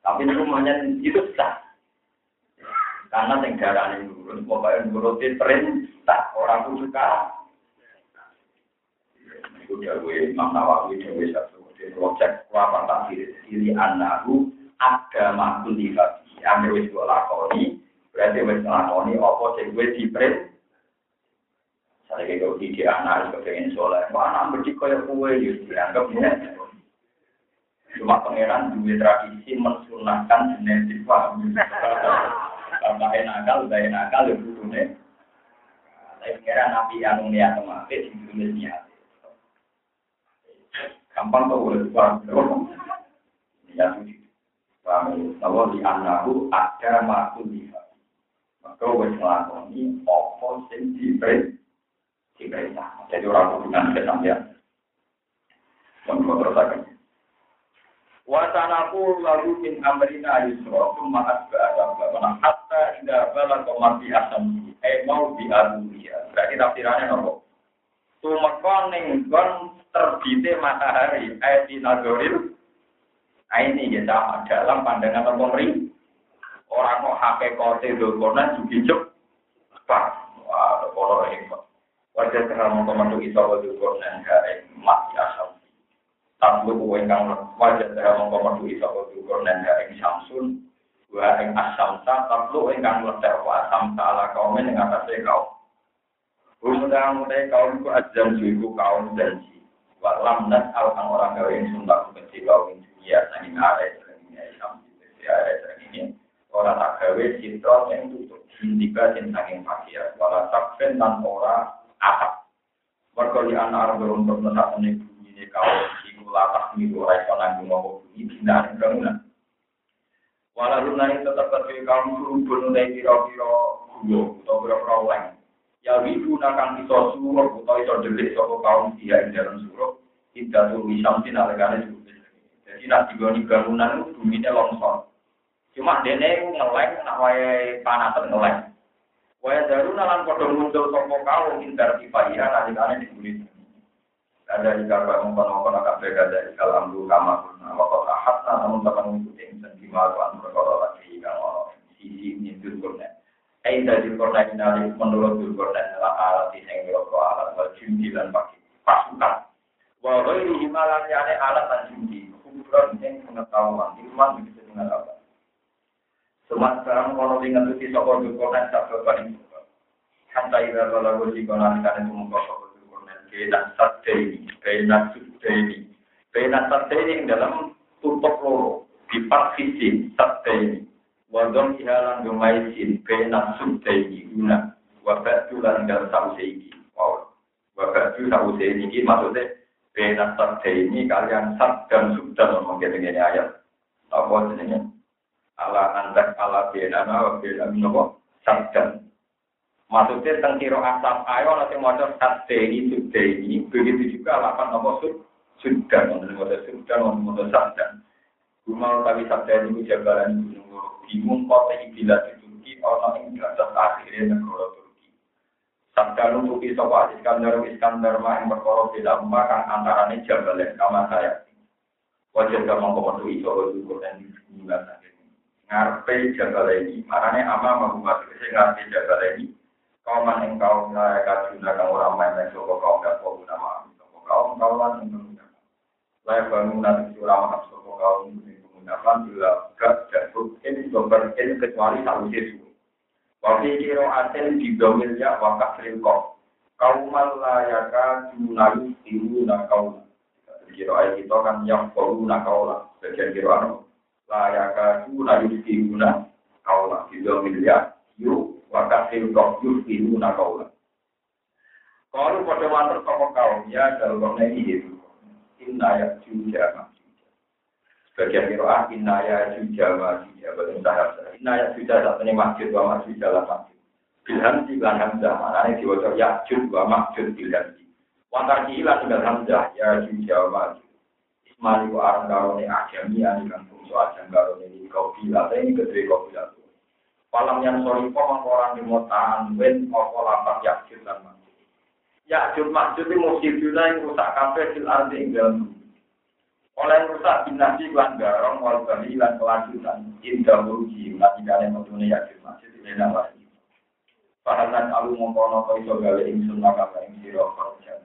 tapi rumahnya itu sah. Karena yang darah ini nurun, pokoknya nurutin perintah orang pun suka. Itu gue, Imam Nawawi, Dewi satu, di project apa tafsir diri ada makul di hati. Ambil wis gue lakoni, berarti wis lakoni apa sing gue diperintah. Saya kira di anak kepengen soleh, mana berjika kue, ya dianggap Cuma pangeran dua tradisi mensunahkan genetik paham. Karena enakal, udah enakal, ya butuhnya. Tapi pangeran nabi yang niat kemarin, dunia niat. Gampang tuh boleh paham. Ya, paham. Bahwa di anakku ada di Maka wes ngelakoni opo sing diperintah. Jadi orang hubungan kesampean. Yang terus akan. Wasanaku lalu min amrina yusra summa asba'a sabana hatta idza balagha mardi asam eh mau di adulia. Berarti tafsirannya nopo? Tumeka ning gon terbite matahari eh di nadoril Nah ini ya dalam pandangan pemerintah. Orang kok hakikate dokona juga Pak, wah, kalau ini Wajah terang mengkomando isa wa dokona enggak mati asam Tatlu kuwe kang wajah saya mongko metu isa kudur dan ing samsun wa ing asamsa tatlu ingkang letek wa asamsa ala kaum ing atase kaum. Umudang mutai kaum ku azam juiku kaum janji. Wa lam nas al kang orang gawe yang sumpah kecil kaum yang dunia sanging arek serengnya Islam di arek serengnya. Orang tak gawe sitron yang tutup. Hindika sing sanging fakir. Wala sakfen dan ora atap. Mergo li ana arep untuk mesak ning bumi ne kaum iku latah milu ora iso nanggung apa bumi bina bangunan. Wala lunai tetap surubun utai pira-pira gulo utawa pira-pira leng. ya wibu nakang iso suruh utawa iso delik kaum dia ing dalam suruh tidak tuh samsin alegane jadi nak digoni bangunan itu bumine longsor cuma dene ngeleng nak wae panasan wae daru nalan padha muncul sapa kaum indar kifayah alegane diguni ada di kabar mengkono-kono kabeh kada kalam lu kama kuna wa qad ahatta namun teman mengikuti insan kimaru an perkara lagi kang ono sisi nyindir kurna Ain dari kota ini menurut kota adalah alat yang dirokok alat wal jumdi dan pakai pasukan. Walau ini himalan yang alat dan jumdi, ukuran yang pengetahuan, ilmuwan begitu dengan Semua sekarang kalau ingat itu sokor kota tak berbanding. Hantai ira kalau gue jika nanti itu muka sokor kota kena sate ini, kena sate ini, kena sate ini dalam tutup loro. Di part sisi sate ini. wadon ihalan gemaisin bena subdaini guna wabatu lan dal sauseiki wow. Wabatu sauseini ini maksudnya bena subdaini kalian sab dan subdan ngomong gini ayat. Apa jenisnya ala andak ala bena na bena nopo sabdan. Maksudnya tentang kiro asap ayo nanti mau sabdaini subdaini begitu juga lapan nopo sub sudan untuk sudan untuk sabdan. Rumah tapi sabda ini jabalan gunung bingung kota ibila di Turki, orang yang derajat akhirnya negara Turki. Sabda nutupi sopa Iskandar Iskandar mah yang berkoro beda kang antara ini jabalen kama saya. Wajar gak mau komodo iso dan dimulai Ngarpe jabal ini, makanya ama mau masuk ke ngarpe jabal ini. Kau man yang kau nilai kajuna kang orang main yang sopa kau gak kau nama sopa kau kau lan yang menggunakan. Layak bangun nanti surah sopa kau menggunakan bila gak jatuh ini sumber ini kecuali satu Yesus. Waktu kiro aten di domilnya wakaf ringkok. Kau malayaka junalu tiru nakau. Kiro ayat kita kan yang perlu nakau lah. Bagian kiro anu. Layaka junalu tiru nakau lah. Di domilnya yuk wakaf ringkok yuk tiru nakau lah. Kalau pada mantar tokoh kaum ya dalam ini itu. Inna ya juga Bagian kiroah inaya juga masih ya bagian tahap. Inaya juga saat ini masjid wa masjid dalam masjid. Bilhan di lan hamzah mana ini diwajib ya wa masjid bilhan. Wantar kilan tinggal hamzah ya juga masjid. Ismali wa arang karone ajami ani kan fungsi ajam karone ini kau bila ini kedua kau bila. Palam yang kok orang di motaan wen opo lapak ya jud dan masjid. Ya jud masjid itu musibah yang rusak kafe sil ardi dalam oleh rusak binasi lan garong wal bali lan kelanjutan indah muruji lan ada metune yakin masih tidak ada lagi Pahanan alu mongkono kau iso gawe ingsun maka ing sira kerja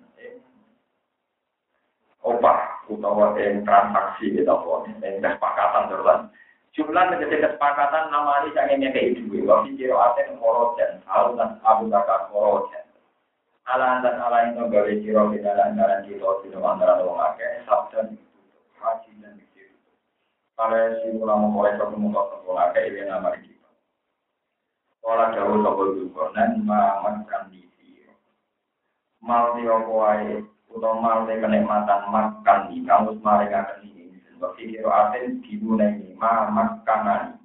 opah utawa yang transaksi kita pun yang kesepakatan terus jumlah menjadi kesepakatan nama ini yang ini kayak itu waktu kiro aten korojen al dan abu bakar korojen ala dan ala itu gawe kiro kita dan jalan kiro di antara orang akeh sabdan haji dan. Kalau si ulama mulai ketemu kau sekolah kayak ini nama kita. Sekolah jauh sopo juga dan makan di sini. Mal di mal di kenikmatan makan di kamus mari akan ini. Sebab pikir aten dimulai ma makanan.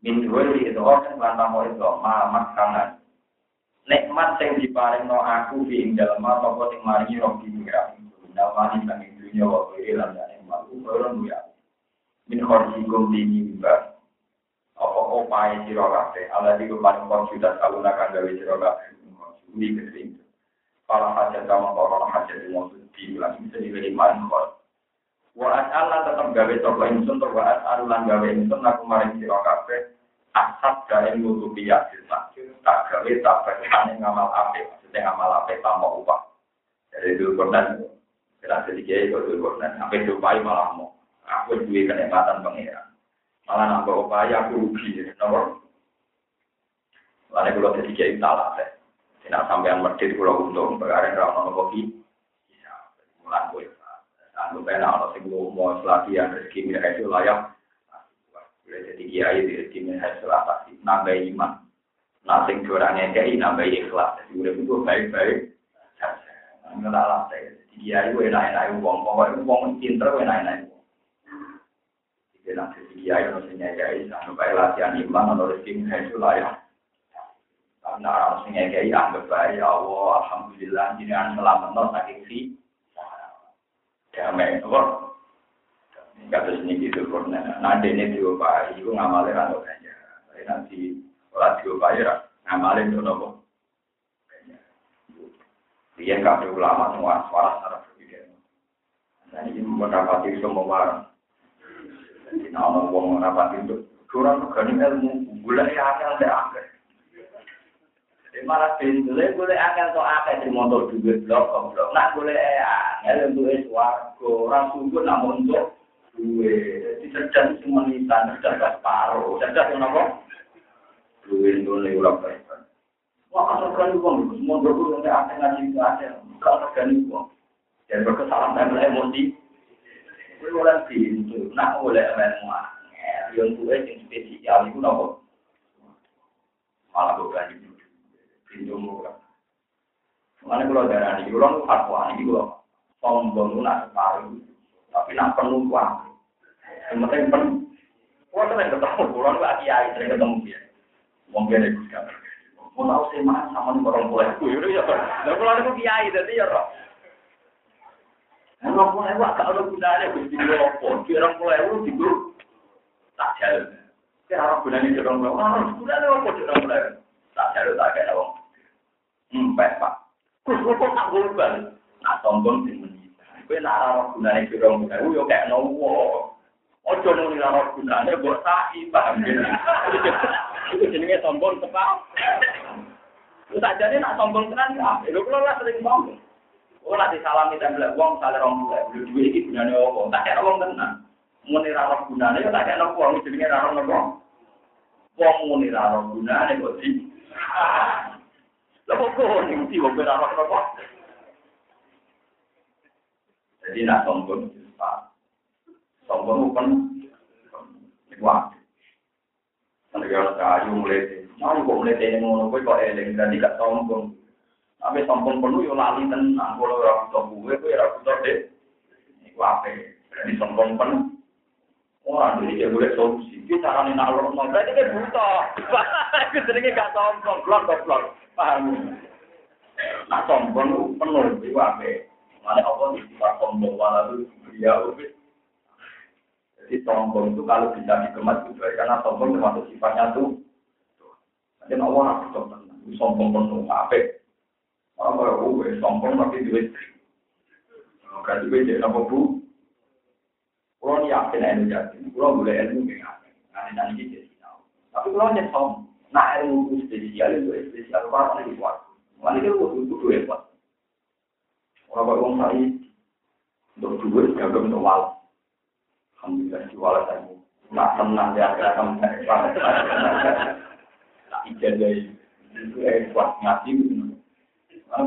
Min dua itu orang lantang itu ma makanan. Nikmat yang diparing no aku di dalam apa sing mari roh di pengiran. Nama ini bagi dunia waktu ilang dan malu orang ya min khorjikum dini mbak apa opai siro kafe ala di kepan konsulat aluna kan gawe siro kafe ini kesering kalau hajat kamu kalau hajat maksud di bilang bisa diberi manfaat Waat Allah tetap gawe toko insun tuh waat Allah gawe insun aku maring siro kafe asap gawe nutupi yakin sakit tak gawe tak berkane ngamal ape maksudnya ngamal ape tanpa upah dari dulu pernah Kira sedikit itu dulu dan sampai supaya malah mau aku duit kenikmatan pengiran. Malah nambah upaya aku rugi, nomor. Lalu kalau sedikit itu salah deh. Nak sampean medit kula untung perkara ora ono kopi. Iya, mulan kowe. Anu ben ono sing mau latihan rezeki mirip itu layak. Boleh jadi kiai di rezeki mirip pasti nambah iman. Nah, sing kiai nambah ikhlas. Jadi itu baik-baik. Nggak lah, saya. Kiai gue enak-enak uang. Pokoknya uang pinter gue enak-enak. Jadi nanti kiai kiai. Sampai latihan iman atau rezeki itu layak. Nah, orang sing ngekei anggap baik, ya Allah, Alhamdulillah, ini an selamat no saking si. Damai, apa? Kata sini gitu, nah ini diopai, itu ngamalin atau kayaknya. Tapi nanti, kalau diopai, ngamalin itu nopo. Dia kabeh ulama semua suara secara berbeda. Nah ini mendapati semua. Jadi nama uang mendapati itu, kurang gani ilmu, bulan ya akan ada malah pintunya boleh akan to akeh di motor duit blok blok. Nak boleh angel untuk swarga. Orang sungguh namun untuk duit cerdas semua nisan cerdas separuh cerdas yang apa? Duit nih ulang baik wah asal kan uang semua berburu yang akan ngaji ngaji kalau kan uang dan berkesalahan dan emosi boleh pintu nak boleh emang yang duit yang spesial itu nopo malah bukan itu pintu murah. Mana kalau darah ini, kalau fatwa ini kalau sombong nak tapi nak penuh uang. Yang penting penuh. Kalau sering ketemu, kalau nggak kiai sering ketemu dia. Mungkin itu kan. Mau tahu sih mas sama nih orang mulai aku, itu ya. Dan kalau aku kiai, jadi ya roh. Orang mulai aku agak ada gunanya, gusti lopo. Di orang mulai aku di tak jalan. Kira orang gunanya di orang mulai, orang gunanya apa di orang mulai? Tak jalan tak kayak orang. empat pak. Terus lu kok tak korban nah tonton sing menyita. Gue nak rawat gunanya biro mudah gue kayak nowo. Ojo nuli rawat gunanya buat sahi paham gini itu jenisnya tonton tepat. Lu tak jadi nak tonton tenan ya lu kalau lah sering bang Ora disalami salam wong sale rong salam orang tua, beli duit opo, tak kayak orang tenang. Muni rawat gunanya, tak kayak orang uang, jadinya rawat orang. Uang muni rawat kok sih? Kok ning ndi wong ora apa Jadi nak sombong Pak. Sombong kan wah. Negara kayu mulai, nah kok mulai ini ngono kowe kok eling dan tidak sombong. Tapi sombong penuh yo lali tenang, kalau ora butuh gue, gue ora butuh deh. Iku? Jadi sombong. Orang jadi dia boleh solusi. Kita caranya nak lorong berarti dia buta. Itu jenenge gak sombong, blok blok. Paham? Nah, sombong penuh di wae. Mana apa sifat sombong malah itu dia ubit. Jadi sombong itu kalau bisa dikemas baik karena sombong termasuk sifatnya tuh. Jadi Allah nak sombong, sombong penuh apa? Orang kalau gue sombong tapi duit. Berarti gue jadi apa bu? Kalau yakin ilmu yakin, kalau boleh ilmu nggak Jadi tahu. Tapi kalau nah ilmu spesial itu spesial apa lagi buat? Mana kudu hebat. Orang sai untuk gak untuk. Alhamdulillah saya. Nak tenang ya itu hebat ngaji. Karena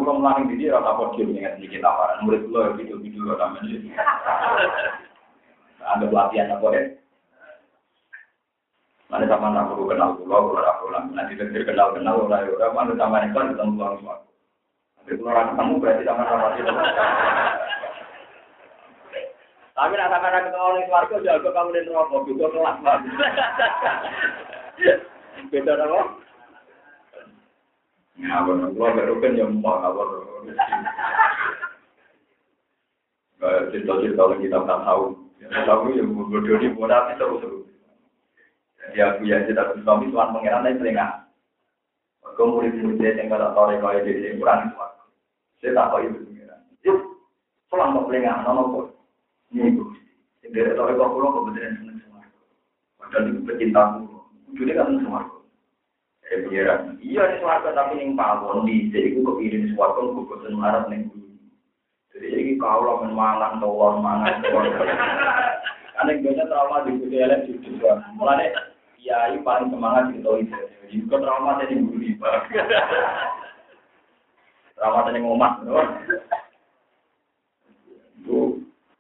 dia ingat sedikit apa? Murid lo video video namanya. Ada pelatihan apa ya? Mana sama nak perlu kenal pulau, kalau aku lah nanti terkir kenal kenal orang orang mana sama itu kan ketemu pulau semua. Tapi kalau orang ketemu berarti sama sama itu. Tapi nak sama nak ketemu orang keluarga jago kamu di rokok juga kelas banget. Beda apa? Ya, benar. Gua baru kan yang mau. Cerita-cerita yang kita tak tahu. Tahu yang bodoh ini bodoh itu terus Ya aku ya kita suami tuan pangeran lain sering ah. Kau murid-murid yang kalau tahu kau jadi yang kurang itu aku. Saya tak tahu itu pangeran. Yuk, mau pelengah, nono kok. Ini ibu. Dari tahu kau pulang kebetulan seneng semua. Padahal itu aku. Jadi kan semua. Eh pangeran. Iya ini suarga tapi yang pawon di jadi aku kepikirin suarga aku bosan marah. Jadi kau lah menmangan tawar mangan tawar. Aneh banyak trauma di budaya juga. Mulai kiai paling semangat di tahu. Jadi bukan trauma jadi guru riba. Ramadan yang ngomong, itu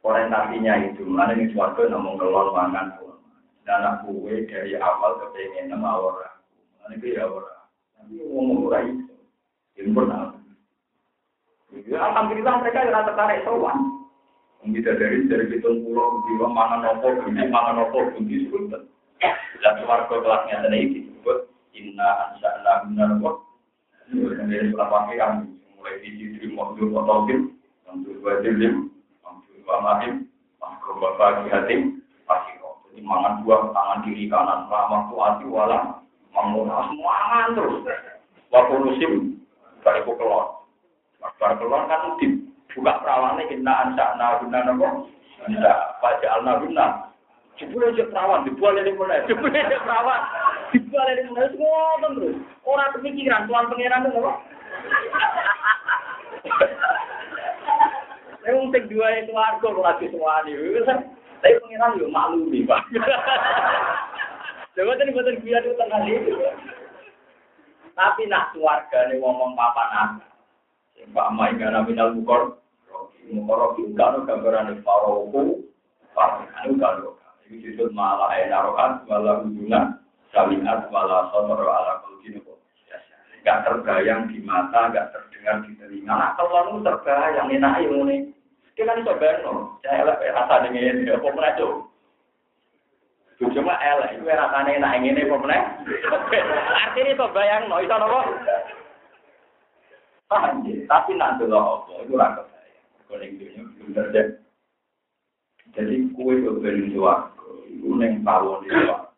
orientasinya itu. Mana ini suatu ngomong kelon mangan dan aku dari awal kepengen nama orang. Mana itu ya orang. Tapi ngomong orang itu, itu pernah. Ya, alhamdulillah mereka yang tertarik sowan. Bisa dari dari hitung pulau, di mangan nopo, di mangan nopo, di sultan. Dan keluarga kelasnya sendiri disebut Inna Ansha'na Benar Kok. Kemudian setelah pakai kami mulai di sisi Mahdur Mahdur Wadilim, Mahdur Wamahim, Mahdur Bapak Hatim, Pasiro. Jadi mangan dua tangan kiri kanan, lama tuati wala, menguras mangan terus. Waktu musim, balik kelon. Bar kelon kan dibuka perawannya Inna Ansha'na Benar Kok. Bisa, Pak Jalna Benar. Jebule cek perawan, dibuat ini mulai. Jebule cek perawan, dibuat ini mulai. Ngomong terus. Orang kepikiran, tuan pengiran itu apa? Saya untuk dua itu warga lagi semua ini. Tapi pengiran juga malu nih, Pak. Coba tadi buatan biar itu tengah itu. Tapi nak keluarga nih ngomong papa nak. Pak Mai karena minal bukor. Itu kan gambaran paroku. Pak itu kan Disebut malah enarokan, malah hubungan, salingat, malah sonor, ala kulkinu. Gak terbayang di mata, gak terdengar di telinga. Nah, kalau terbayang, enak ilmu nih. Dia kan bisa bayang, saya elek rasa ini, apa menajo. Cuma elek, itu rasanya enak ini, apa menajo. Artinya itu bayang, no, itu apa? Tapi nanti lo apa, itu rakyat saya. Kalau yang belum terjadi. Jadi kue berbeda suaraku, itu neng tawon di suaraku.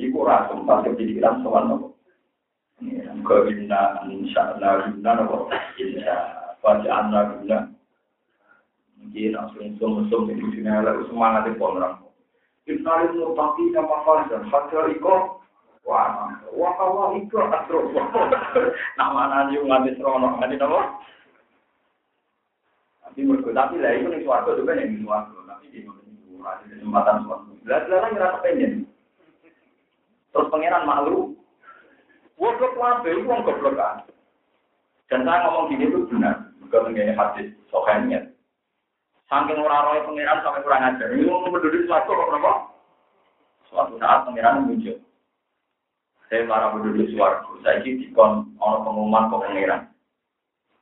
Iku rasa sempat kepikiran soal nopo. Kebina insya Allah guna nopo. Insya baca anak guna. Mungkin langsung sum-sum di sini lalu semangat di orang. Innalil mutaki nama fajar, fajar iko. Wah, wah kawah iko atro. Nama nani umat Isrono, nani nopo. Tapi mereka tapi lah itu nih suatu juga nih suatu. Kesempatan suatu. Belas-belas ngerasa pengen. Terus pangeran malu. Goblok wabe, goblok kan. Dan saya ngomong gini itu benar. Bukan mengenai hadis, sokannya. Saking orang roy pangeran sampai kurang ajar. Ini ngomong berdiri suatu kok kenapa? Suatu saat pangeran muncul. Saya marah berdiri suatu. Saya ini dikon orang pengumuman ke pangeran.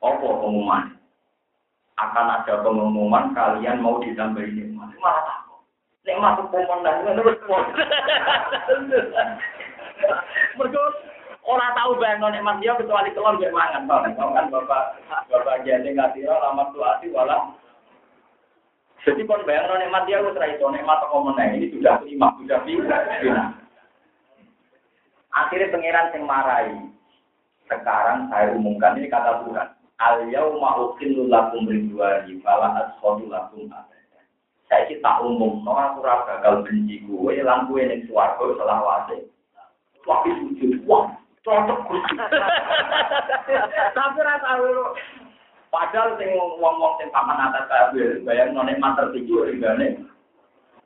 Apa pengumuman? Akan ada pengumuman kalian mau ditambahin nikmat. Malah takut. Nikmat pemenang itu terus Mereka orang tahu bayang nikmat dia kecuali kelon gak mangan. Tahu kan bapak bapak ngasih lama tuh hati walau jadi kon bayang nikmat dia wis ra iso nikmat meneh ini sudah lima sudah final. Akhirnya pangeran sing marai. Sekarang saya umumkan ini kata Tuhan. Al yauma ukhillu lakum ridwani fala askhadu lakum Saya sih tak umum, no aku ora bakal benci gue, lan gue ning swarga selawase. Tapi sujud, wah, cocok. Tapi rasa Padahal sing wong-wong sing paman atas kabeh bayang none mater tiga ringgane.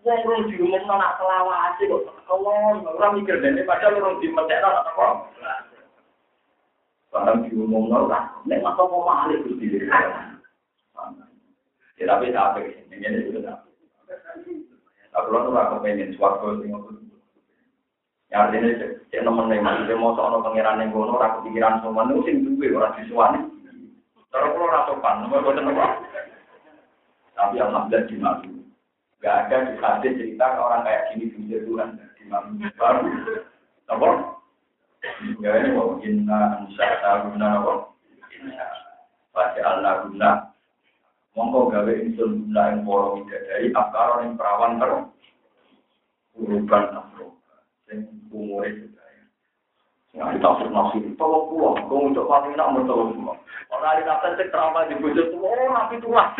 Wong rong diumumno nak selawase kok kelon ora mikir dene padahal rong dimetekno nak apa. Barang diumumno lah nek masa mau malih Gusti. Ya tapi tak ini itu tak. Aku lalu ora kepengen swarga sing ngono. Ya artinya cek nemen nek maksudnya mau soal pangeran yang gono ora kepikiran semua nu sing duwe ora disuwani. Cara kalau rasa pan, nomor buatan apa? Tapi alhamdulillah di malu. Gak ada di hadis cerita orang kayak gini bisa Tuhan di. Baru, apa? Ya ini mau inna ansa'na guna apa? Baca Allah guna. Mongko gawe insun guna yang poro dari akar yang perawan ter. Urukan afro. Yang umurnya Ya, kita nafsu, tolong pulang. Kau untuk paling nak bertolong semua. Orang ada nafsu cek trauma di semua. Oh, nabi tua.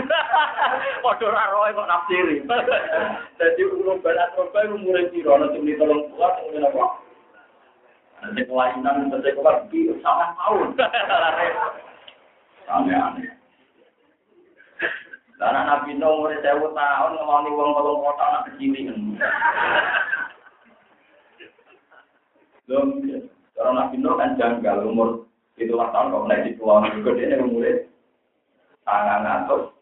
Waduh, roy kok nafsiri. Jadi urung balat roba umurnya piro. Nanti ini tolong pulang, kemudian apa? Nanti kelainan, nanti keluar, sama tahun. Aneh-aneh. Karena Nabi Nuh umur sewu tahun ngomongin uang kolong kota anak kecil ini. Belum, Kalau Nabi Nuh kan janggal umur itulah tahun kalau naik di pulau juga dia umurnya tangan atus.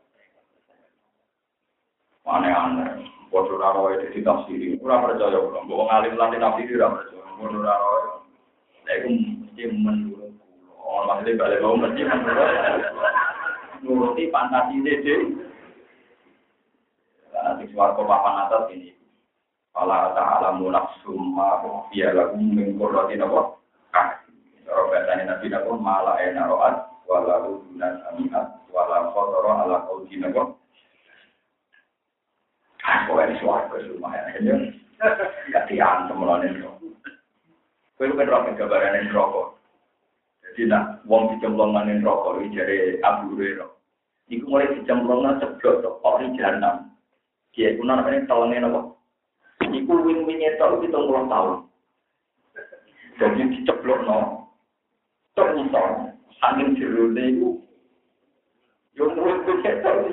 Aneh-aneh. Bodoh raro itu di tafsiri. Kurang percaya. Bawa ngalim lantai tafsiri. Kurang percaya. Bodoh raro itu mesti menurut. Oh, maksudnya balik mau mesti menurut. Nuruti fantasi dede. Nanti suarco papan atas ini. Fala ta'alamu nafsum ma biya lagu mengkoroti napa? Kah. Cara bahasanya Nabi napa mala ena ro'at wala dunan aminat wala khotoro ala napa? Ah, kok ini suarco lumayan aja. Gak diantem mulane kok. Kowe kan ora ngerti gambaran ning rokok. Dadi nak wong dicemplung nang ning iki jare Abu Hurairah. Iku mulai dicemplung nang ceblok tok kok ning jahanam. Ki iku nang ngene tawane napa? Iku wing-winge tok iki tong rong taun. Dadi diceblokno tok nyiksa angin jerone iku yo mulai kecet tok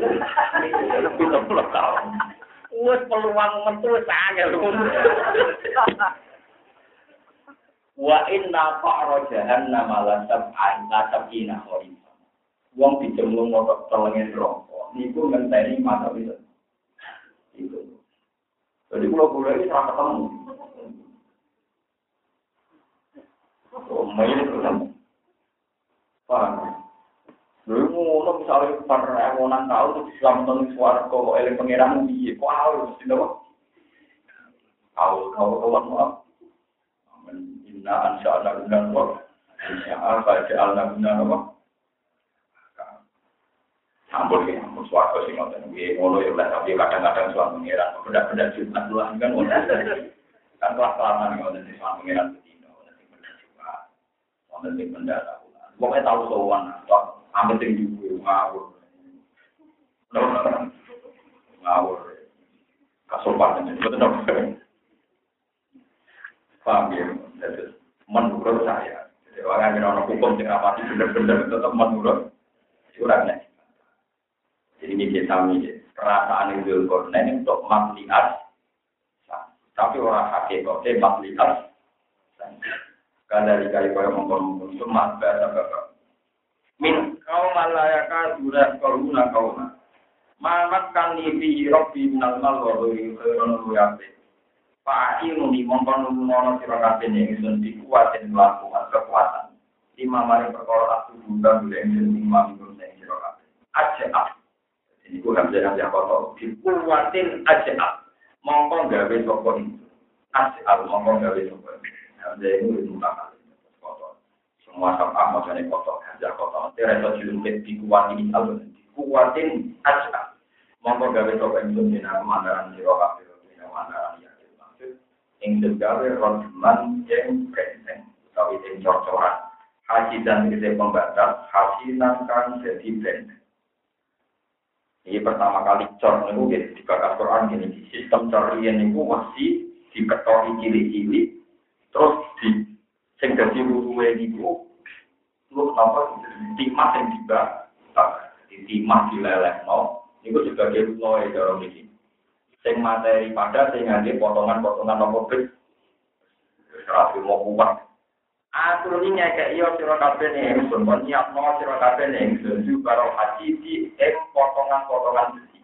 peluang metu sangel. Wa inna fa'ra jahannam la sab'in la sab'ina kharif. Wong dicemplung motor telengin rokok. Niku ngenteni mata itu. Itu. Jadi kalau boleh ini sama ketemu. Oh, itu ketemu. Paham? Lalu ngono misalnya pada ewonan tahun itu Islam tentang suara kok eling pangeran piye? Kok awal mesti napa? Awal kau Inna ansha Allah guna apa? Insya Allah baca Allah guna apa? Sampun ya, ampun suarga sing ngoten iki ngono ya tapi kadang-kadang suara pangeran benda-benda jumat luar kan ngono. Kan kelas kelamaan ngoten sing suara pangeran bedino, ngoten benda jumat. Ngoten sing benda. Pokoke tau sowan, amin sing juga ngawur. Ngawur. Kasopan betul dong. Paham ya? Menurut saya, jadi orang yang orang hukum yang rapati benar-benar tetap menurut curangnya. Jadi ini kita perasaan itu kornen untuk maslihat, tapi orang hakikatnya maslihat. Kada dikali kaya mengkonon itu mas bahasa bapak. Min kau malayaka sudah koruna kau. Mamat kan libi robbi minal mal wa. Fa'inu ni mongkon numono sira kabeh ning ingsun dikuatin kekuatan. Lima mari perkara aku bunda boleh ingsun lima minggu sing sira kabeh. Ini ku hamzah hamzah kotor. Dikuatin aja Mongkon gawe sapa itu. Aja mongkon gawe sapa itu. Hamzah itu. Kotor. Semua sama maksudnya kotor. Hamzah kotor. Tidak julungkit dikuatin alun. Dikuatin aja Mongkon gawe sapa itu. Dina kemandaran sira kabeh. Dina kemandaran yakin maksud. Ing gawe rodman yang preseng. Utawi yang cor-coran. Haji dan kita pembatas. Hasinan kan jadi benteng. Ini pertama kali cor niku di bakas Quran gini, sistem cor ini niku masih diketori cili-cili, terus di sing dadi ruwe niku lu napa timah sing tiba, timah dilelehno, niku sebagai loe cara iki. Sing materi pada sing ngangge potongan-potongan apa bet. Rapi mau kuat. Atur ini ngekek iya sira ingsun, nyiapno sira kabeh ning ingsun haji di ing potongan-potongan besi.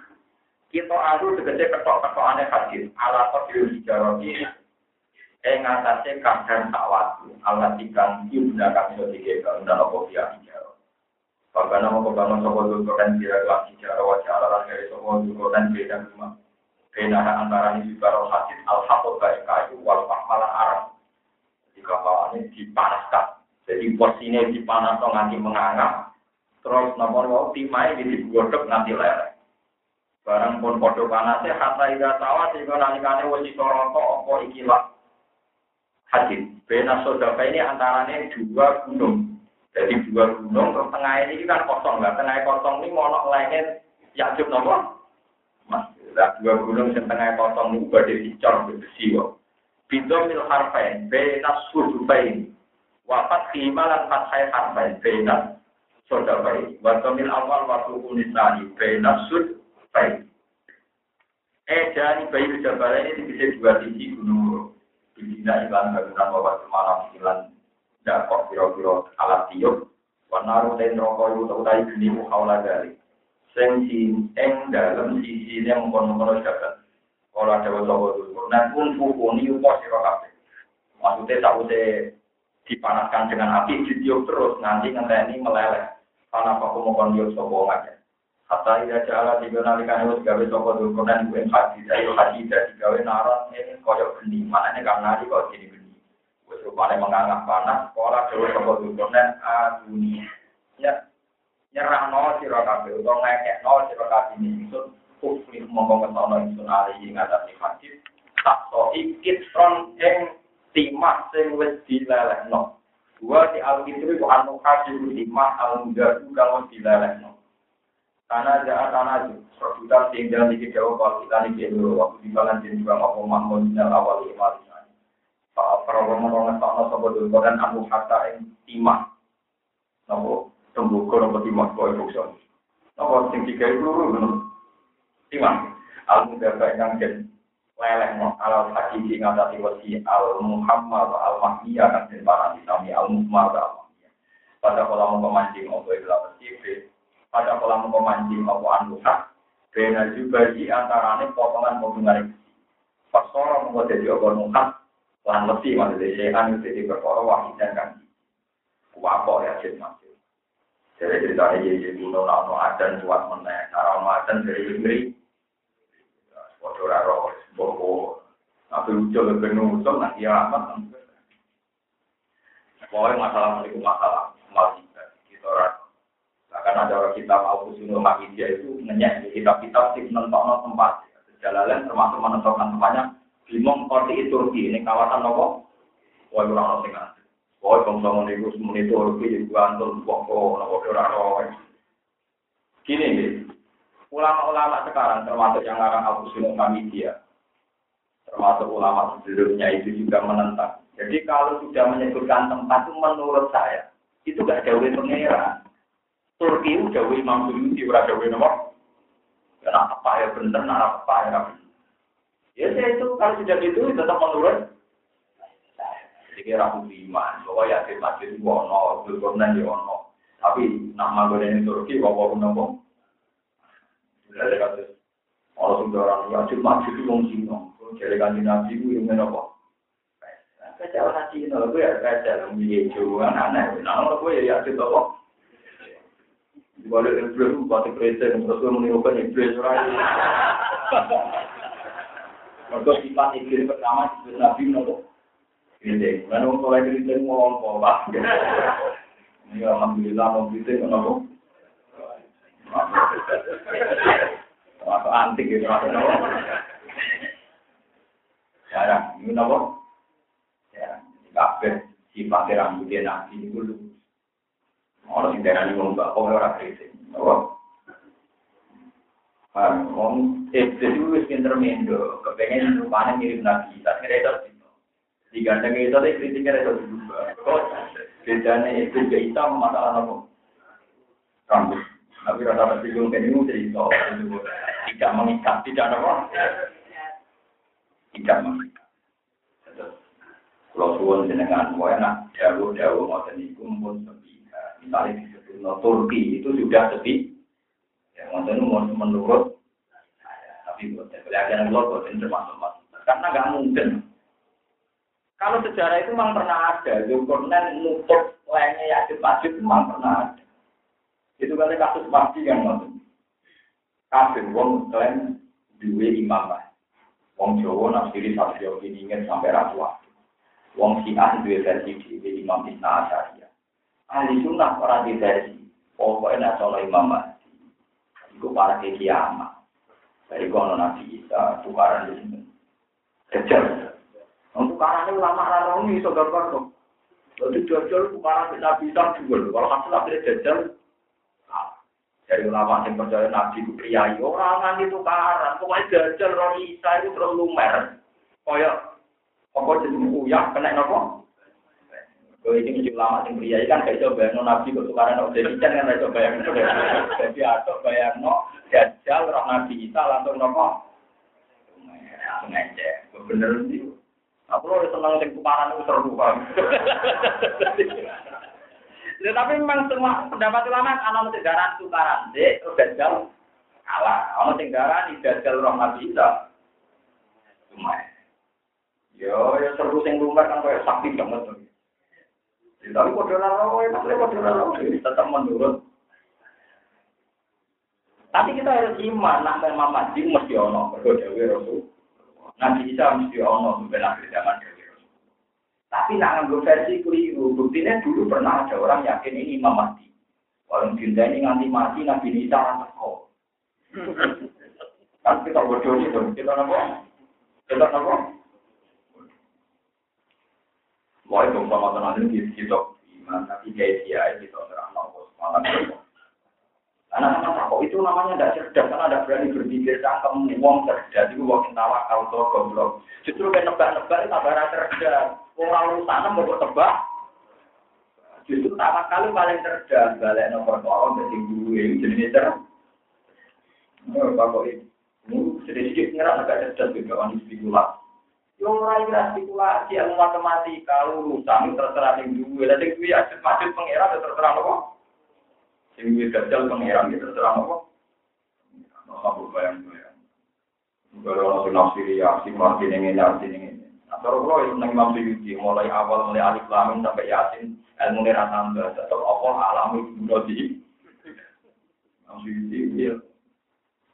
Kita aku tegese ketok-ketokane haji ala kodil hijarati ing atase kadang sak waktu ala tikan yunda kang iso dikek undang apa via hijaro. Bagaimana mau kebangun sopo dulu kan kira kelas hijaro wajah ala lan dari sopo dulu kan beda rumah. Beda antara ini juga hadis al-hakot baik kayu wal pahmalan arab kapalannya dipanaskan. Jadi porsinya dipanas nganti menganga. Terus nomor mau timai di digodok nanti leleh. Barang pun podo panasnya kata ida sawah sehingga nalikane wajib toroto opo ikilah. Hadis. Bena sodaka ini antaranya dua gunung. Jadi dua gunung terus tengah ini kan kosong lah. Tengah kosong ini mau lainnya yakjub nomor. Mas, dua gunung yang tengah kosong ini badai dicor besi kok. bidomil harfain benas sudubain wafat khimalan fathai harfain benas sodabain wadomil awal waktu unisani benas sudubain eh jadi bayi jabal ini bisa dua sisi gunung Bidina ilan bangunan bawa semalam ilan dakok kira-kira alat tiup wanaru dan rokok itu utai geni muhawla dari sing ing dalam sisi yang mengkono-kono jagat. Kalau ada sapa dulur. Nah pun fukuni upo sira kabeh. Maksudnya sakwise dipanaskan dengan api ditiup terus nanti ngenteni meleleh. Karena aku mau kondiok sopo aja. Hatta ida jala tiga nalikan itu gawe sopo dulur dan gue haji dari haji dari gawe naron ini koyok geni. Mana ini karena di kok jadi geni. Gue rupanya menganggap panas. Sekolah dulu sopo dulur dan dunia. Ya nyerang nol sira kabeh utawa ngekek nol sira kabeh ingsun kufri mongko ngetono ingsun ali ing atase hadis tak so ikit ron ing timah sing wis dilelehno. Dua di alkitab itu anu hasil timah al mudadu kang wis dilelehno. Karena jahat tanah itu sebutan sing dalam iki jauh kalau kita nih dulu waktu di balan jadi juga mau mahmud minal awal imal Pak Prabowo soal sobat dulu dan anu kata ing timah. Nopo tembuko nopo kau itu so. Nopo sing tiga itu luru timah. Al mudaba yang jen leleh no al hakiki ngatasi wasi al muhammad al mahmiyah kan jen para ditami al muhammad al mahmiyah. Pada kolam pemancing opo ilah bersifat. Pada kolam pemancing opo anuhak. Bena juga di antarane potongan-potongan besi. Pasora membuat jadi opo nuhak. Lan mesti maksudnya anu jadi perkara wahid dan kan. Wapok ya jen masih. Jadi ceritanya jadi dulu nono adan kuat meneh, cara adan dari negeri. Waduh raro, bobo. Tapi ucap lebih nusuk, nah iya amat. Pokoknya masalah itu masalah masih kita orang. Bahkan ada orang kita mau usul Hamidiyah itu ngenyek di kitab-kitab sih menentukan tempat. Jalalan termasuk menentukan tempatnya di Mongkoti Turki ini kawasan nopo. Wah kurang ngerti Meniku semuanya itu pokok, nopo doraro. Gini nih, ulama-ulama sekarang termasuk yang ngarang Abu Sunan Hamidiyah, termasuk ulama sebelumnya itu juga menentang. Jadi kalau sudah menyebutkan tempat itu menurut saya itu gak jauh pengeran. Turki itu jauh Imam Suyuti, ora jauh nomor. Karena apa ya bener, nah apa ya Ya saya itu kalau sudah gitu tetap menurut jadi ramu iman, bahwa yakin masjid itu berkorban di ono. Tapi nama gue ini Turki, bawa nopo. Dari kasus orang sudah orang yakin masjid itu Cina, jadi kan nabi yang nopo. Kaca orang Cina, gue ya kaca hijau kan aneh. Nah, gue ya yakin nopo. Boleh iblis, buat presiden, terus gue menirukan iblis orang. Mereka sifat iblis pertama, iblis nabi nopo. Ini, mana orang mulai cerita ngomong apa? Ini alhamdulillah mau cerita kenapa? Masuk antik gitu, masuk apa? Jarang, ini apa? Ya, kafe sifatnya rambutnya nabi itu lu. Orang yang darah ini ngomong orang kritik, apa? Ngomong, eh, jadi wis pinter mendo, kepengen rupanya mirip nabi, tapi kira digandeng itu tadi kritiknya itu juga. Kok bedanya itu ke hitam masalah apa? Rambut. Tapi rasa tersinggung kan itu tidak mengikat, tidak apa? Tidak mengikat. Kalau suwon jenengan, mau enak jauh-jauh mau niku pun sepi. Misalnya disebut Turki itu sudah sepi. Ya, maksudnya mau menurut tapi buat saya, kalau termasuk masuk. Karena nggak mungkin kalau sejarah itu memang pernah ada, Zulkarnain nutup lainnya Yajud Majud itu memang pernah ada. Itu kali kasus pasti kan maksud. Kafir wong klaim duwe imam lah. Wong Jawa nafsiri ini ingin sampai ratu Wong Syiah duwe versi di Imam Isna Asyariya. Ahli sunnah orang di versi. Pokoknya soal imam mati. Iku para kiamat. Dari kono Nabi Isa, tukaran di sini. Kejar. Untuk karena ulama ini iso gambar kok. Jadi jajal bukan nabi bisa juga. Kalau hasil akhirnya jajal, dari ulama yang percaya nabi itu priayi orang itu tukaran. Pokoknya jajal roh isa itu terus lumer. Kayak apa jadi uyah kena nopo? Kalau ini ulama yang priayi kan kayak coba bayang nabi kok tukaran kok jadi kan kan coba bayang Jadi atau bayang no jajal roh nabi isa langsung nopo. Ngecek, bener sih. Aku lo senang sing tukaran itu seru kan. Ya, tapi memang semua pendapat ulama ana mesti garan tukaran, dek, udah jauh Salah. Ono sing darani dajal roh Nabi Isa. Lumayan. Yo, ya seru sing lumbar kan kayak sakti banget. Ya, tapi kode maksudnya kode raro, tetap menurut. Tapi kita harus iman, nak memang mati mesti ono, berdoa Rasul. Nabi Isa mesti ono, sampai akhir zaman Tapi nak ngambil versi keliru, buktinya dulu pernah ada orang yakin ini Imam Mahdi. Orang dinda ini nganti mati Nabi Isa teko. Kan kita bodoh itu, kita nopo, kita nopo. Wah itu sama tenan ini kita tapi kayak dia kita terang nopo malam sama kok itu namanya tidak cerdas, karena tidak berani berpikir cangkem wong cerdas, itu wong tawa kau tuh goblok. Justru kan nebak-nebak itu tambah cerdas. Orang urusan mau tebak. Justru pertama kali paling cerdas balik nomor tolong dari gue jadi cerdas. Oh, bapak ini sedikit ngerasa agak cerdas juga orang spekulasi. Yang mulai spekulasi ilmu matematika, urusan terserah yang dua. Dan yang dua asyik masjid pengira terserah apa? Yang dua gajal pengiran terserah apa? Apa bayang-bayang. Kalau orang nafsiri ya, si mati ini. Cara kula itu nang Imam Suyuti mulai awal mulai alif lam sampai yasin ilmu nira tambah tetap apa alami di Imam Suyuti ya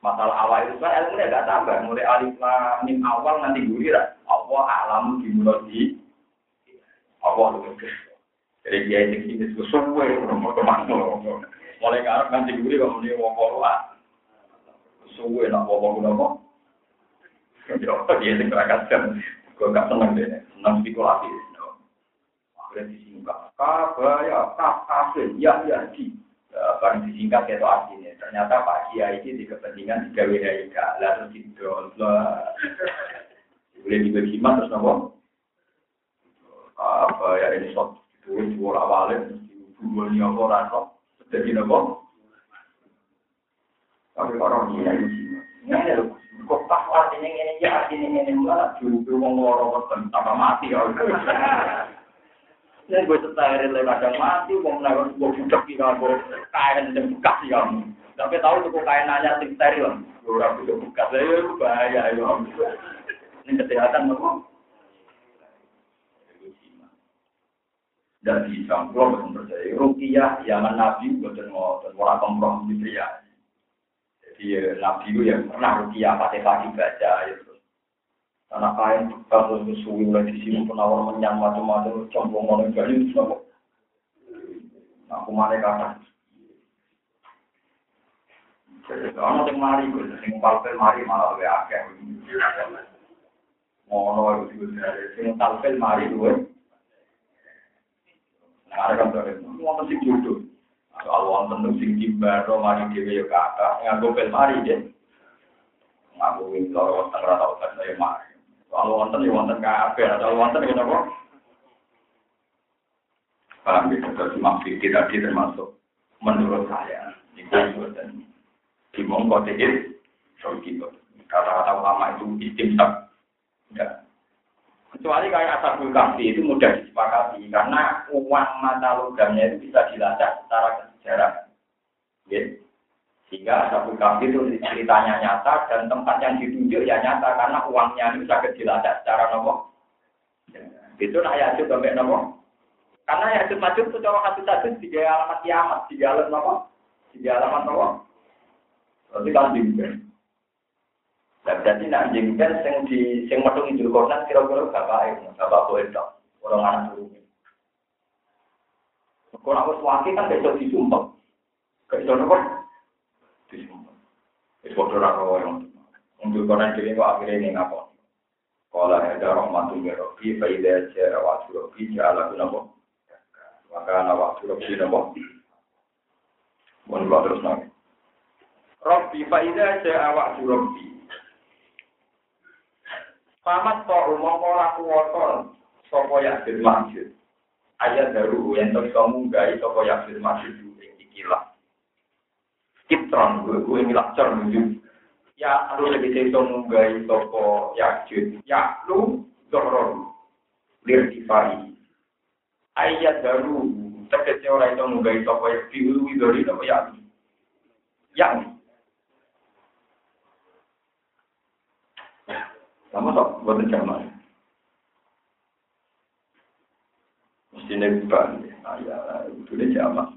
masalah awal itu kan ilmu gak tambah mulai alif lam mim awal nanti gurih apa alam di budo di apa itu jadi dia ini sini semua ke mana mulai ngarep nanti gurih kalau dia mau keluar semua nak bawa bawa Ya, dia sing berangkat Gue gak seneng deh, seneng spekulasi. Akhirnya disingkat. Kabaya, kafir, ya, ya, di. Barang disingkat itu artinya. Ternyata Pak Kiai ini di kepentingan tiga WHIK. Lalu didol. Boleh dibagi terus nopo. Apa ya ini sok itu awalnya dua ini apa rasa jadi nopo. Tapi orang ini ini ini Kok pas artinya ini ya artinya ini malah juga mau ngorok tambah mati ya. Ini gue setahir lewat kadang mati, mau menaruh gue budak di kain dan bekas ya. Tapi tahu tuh kain nanya steril, gue budak bekas, ya bahaya ya. Ini kesehatan nopo. Dan bisa, gue betul percaya. Rukiah, zaman Nabi, betul mau, orang kompromi ya. Iya, Nabi itu yang pernah rukiah pakai pagi baca ya terus. Anak kain kalau suwi mulai di sini penawar menyang macam-macam combong mau jadi itu? Aku mana kata? Jadi kalau yang mari gue, yang palpel mari malah lebih akeh. Ngono itu juga sing palpel mari gue. Nah, kan mau mesti jodoh. Soal wonten sing kimbaro mari dhewe yo kata, nganggo bel mari deh. Nganggo wing loro wonten ora tau kan saya mari. Soal wonten yo wonten kabeh, soal wonten yo napa? Paham ya, terus maksud tadi termasuk menurut saya, itu dan di mongko tehir, so gitu. Kata-kata ulama itu istimsak. Ya, Kecuali kayak asabul kafi itu mudah disepakati karena uang mata logamnya itu bisa dilacak secara sejarah. Ya. Sehingga asabul kafi itu ceritanya nyata dan tempat yang ditunjuk ya nyata karena uangnya itu bisa dilacak secara nopo. Ya. Itu nak yajud sampai nopo. Karena yajud maju itu cara kasih satu tiga alamat kiamat, tiga alamat nopo, tiga alamat nopo. Berarti kan dibuka. Jadi nak jengkel sing di sing metu ngidul konan kira-kira bapak itu, bapak boleh dok, orang turun. Kalau aku suami kan besok disumpah, besok nopo disumpah. Besok orang kau yang untuk konan jadi kok akhirnya ini ngapa? Kalau ada rahmatul mirobi, faidah jara waktu robi, jala nopo. Maka anak waktu robi nopo. Mohon terus. Robi faidah waktu. Pamat to umum ora kuwata sapa yakin maksud. Ayat daru yang to iso munggahi sapa yakin maksud ing ikilah. Kitron gue gue milak cer. Ya harus lebih iso munggahi sapa yakin. Ya lu dorong. Lir difari. Ayat daru tegese ora iso munggahi sapa yakin diulu widori apa ya. Ya. Sama sok buat jamal. Mesti nih bukan, ya, itu dia jamal.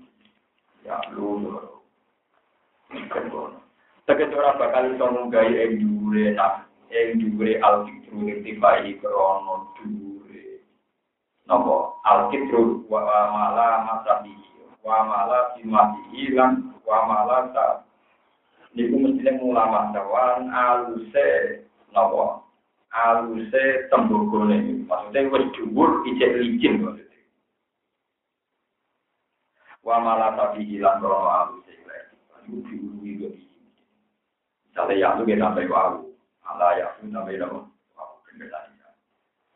Ya, lu, bono. Tegese ora bakal iso munggahi ing dhuwure nak ing dhuwure al-fitru irtifai krono dhuwure. Napa al-fitru wa mala masabi wa mala simati lan wa mala ta niku mesti ulama dawan aluse napa aluse tembogone maksudnya wis dhuwur ijek licin maksudnya wa mala tabi lan krono aluse iku diuruwi kok Misalnya ya itu kita sampai wau, ala ya itu sampai wau, wau kendali.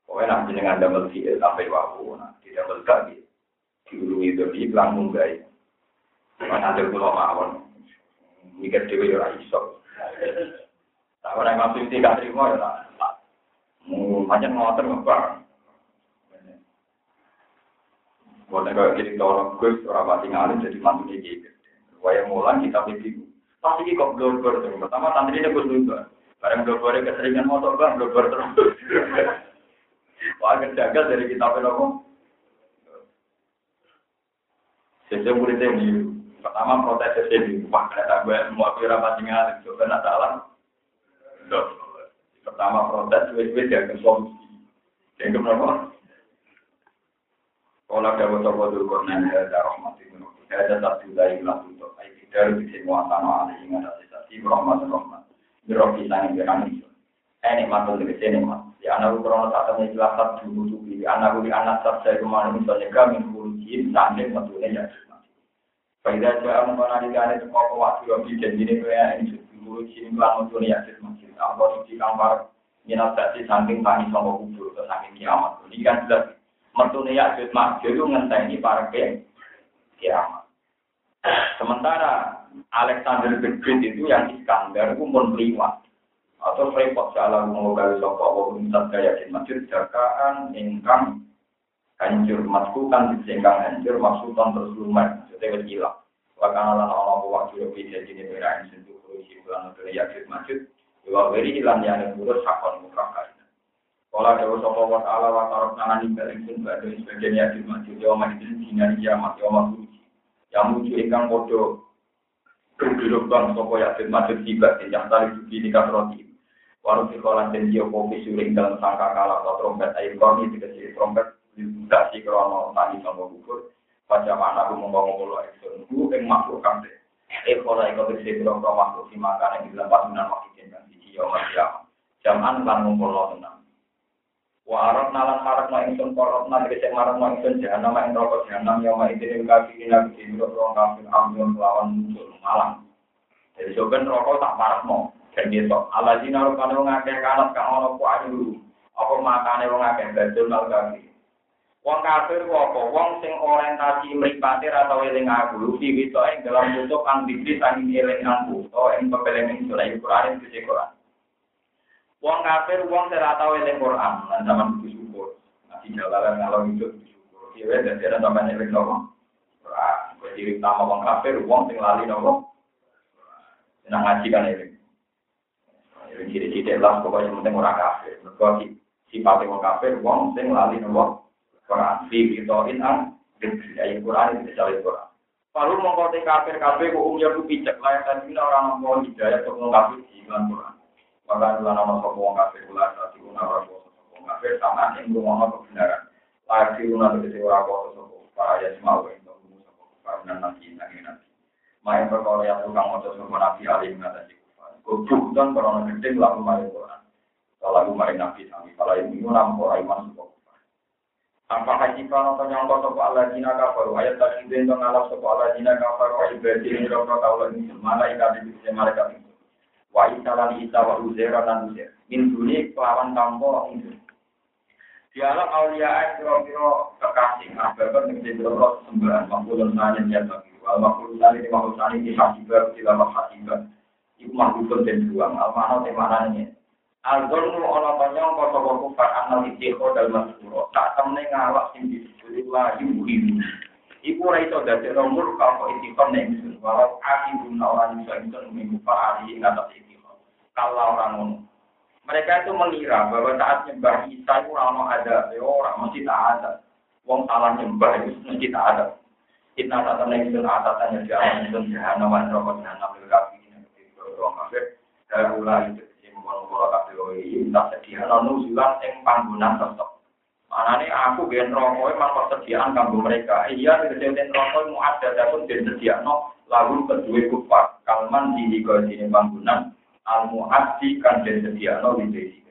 Pokoknya nanti dengan double C sampai wau, di double K di diulu itu di iklan munggai. Mana ada pulau mawon, mikir dewi ora iso. Nah orang masuk itu gak terima ya lah. Macam ngotor ngebar. Buat negara kiri tolong gue, orang pasti ngalim jadi mantu dia gitu. Waya mulan kita bingung. Pasti kok blogger terus. Pertama santri ini gue dulu. Barang blogger keseringan motor bang, blogger terus. Wah, jagal dari kita apa? Saya murid ini pertama protes ini, wah kereta gue mau kira pasti ngalir, coba nak salah. Pertama protes, dia ke solusi. Yang keberapa? Kalau ada beberapa dulu kornen ada rahmat itu, ada satu dari lalu dari bisa muasana alih ingat asisasi rahmat rahmat. Biro kita yang berani. Ini matul dari sini mas Ya anak ukuran saat ini jelasat dulu tubi Anak di anak saya ke mana? Misalnya kami kurjin Sambil matulnya ya. Faidah jaya mengkona di kane Semua waktu yang ini ini kurjin Kelang matulnya ya masjid Allah di kamar Minat saksi samping tani sama kubur Ke samping kiamat Ini kan jelas Mertunya ya masjid itu ngenteni para kiamat Sementara Alexander the Great itu yang Iskandar itu pun liwat. Atau repot salah mengogali sopa wa minta gaya di masjid jakaan ingkang hancur maskukan disingkang hancur maksudan terus lumer wis hilang. Wakana lan ana apa lebih jadi ini berain sentuh kurusi bulan untuk yakin masjid. Wa beri hilang yang buruk sakon mukraka. Kala dewa sapa wa ta'ala wa tarok nangan ibaring sun badhe sebagian yakin masjid yo majid dinan kiamat yo masjid yang muncul ingkang podo berbelok bang sopo yakin masjid tiba di yang tali suci di kasroti warung sekolah dan dia kopi suring dalam sangka kalah atau trompet. Air koni dikasih trompet dikasih krono tani sama kubur pada mana aku membangun pulau ekson ku ing makhluk kamde eh kalau ikut dikasih krono makhluk si makan yang di dalam pasunan wakil jenjang di jio jam jaman kan ngumpul tenang Wa arab nalan harap ma ingsun korot nan kecek marap ma ingsun jahanam ma ing rokok jahanam yang ma idin kaki ina kecil biro rong kafir ambil melawan muncul malam. Jadi soben rokok tak marap mo. Dan gitu, ala jina rupane wong akeh kanat kang ana ku ayu. Apa makane wong akeh badul mal kaki. Wong kafir ku apa? Wong sing orientasi mripate ra tau eling aku, fi witoke dalam tutup kang dikri saking eling aku, to ing pepelengan Quran Quran Quran. Wong kafir, wong saya tahu eling Quran, dan zaman itu syukur. Nanti jalalan kalau hidup syukur. Iya, dan dia zaman eling nopo. Quran, ciri utama wong kafir, wong sing lali nopo. Senang ngaji kan eling. Ciri-ciri lah, pokoknya penting orang kafir. Mereka sifat wong kafir, wong sing lali nopo. Quran, fi bitoin ang, ayat Quran itu bisa Quran. Lalu mengkotek kafir kafir, ku pijak, layak dan orang mau hidayah, kok kafir di Quran. Maka nama wong kafir ulah satu guna ora sopo wong kafir sama ing rumah kebenaran. Lagi guna tegese ora koso sopo para ya semau ing tunggu sopo karena nanti nanti nanti. Main perkara yang tukang moco sopo nabi alim ngatasi kufar. Goblok korona gede lalu mari Quran. Kalau mari nabi sami kalau ini iman sopo kufar. Apakah jika nonton yang kau sopo Allah jina kafir ayat tadi itu ngalap sopo Allah jina kafir wa ibadah ini rokok kaulah ini malaikat itu malaikat itu wa isa lan isa wa uzair lan uzair min duni kelawan tanpa itu dialah aulia kira-kira kekasih ababan yang diberi sembahan makhluk nanya ya bagi wal makhluk tadi di makhluk tadi di hasibah di dalam hasibah itu makhluk dan buang al-mana temanannya Al-Zulmu ana tanyong kota waku far anal itikho dal masuro tak temne ngalak sing disebut lagi muhim Iku ora iso dadi nomor kalau itikho nek walau akibun ora iso iso minggu pak ali ngatas kalau orang ngono. Mereka itu mengira bahwa saat nyembah Isa itu orang ada, ya orang mesti tak ada. Wong salah nyembah itu mesti tak ada. Kita tak tahu nih itu atasannya di alam itu jahanam dan rokok jahanam lebih kafir ini orang kafir. Darulah itu sih ini tak sedia nonu sulah yang panggungan tetap. Mana nih aku biar rokok emang persediaan kanggo mereka. Iya kejadian rokok mau ada pun biar sedia no lalu kedua kufar kalman di di sini panggungan al muaddi kan dan sedia no di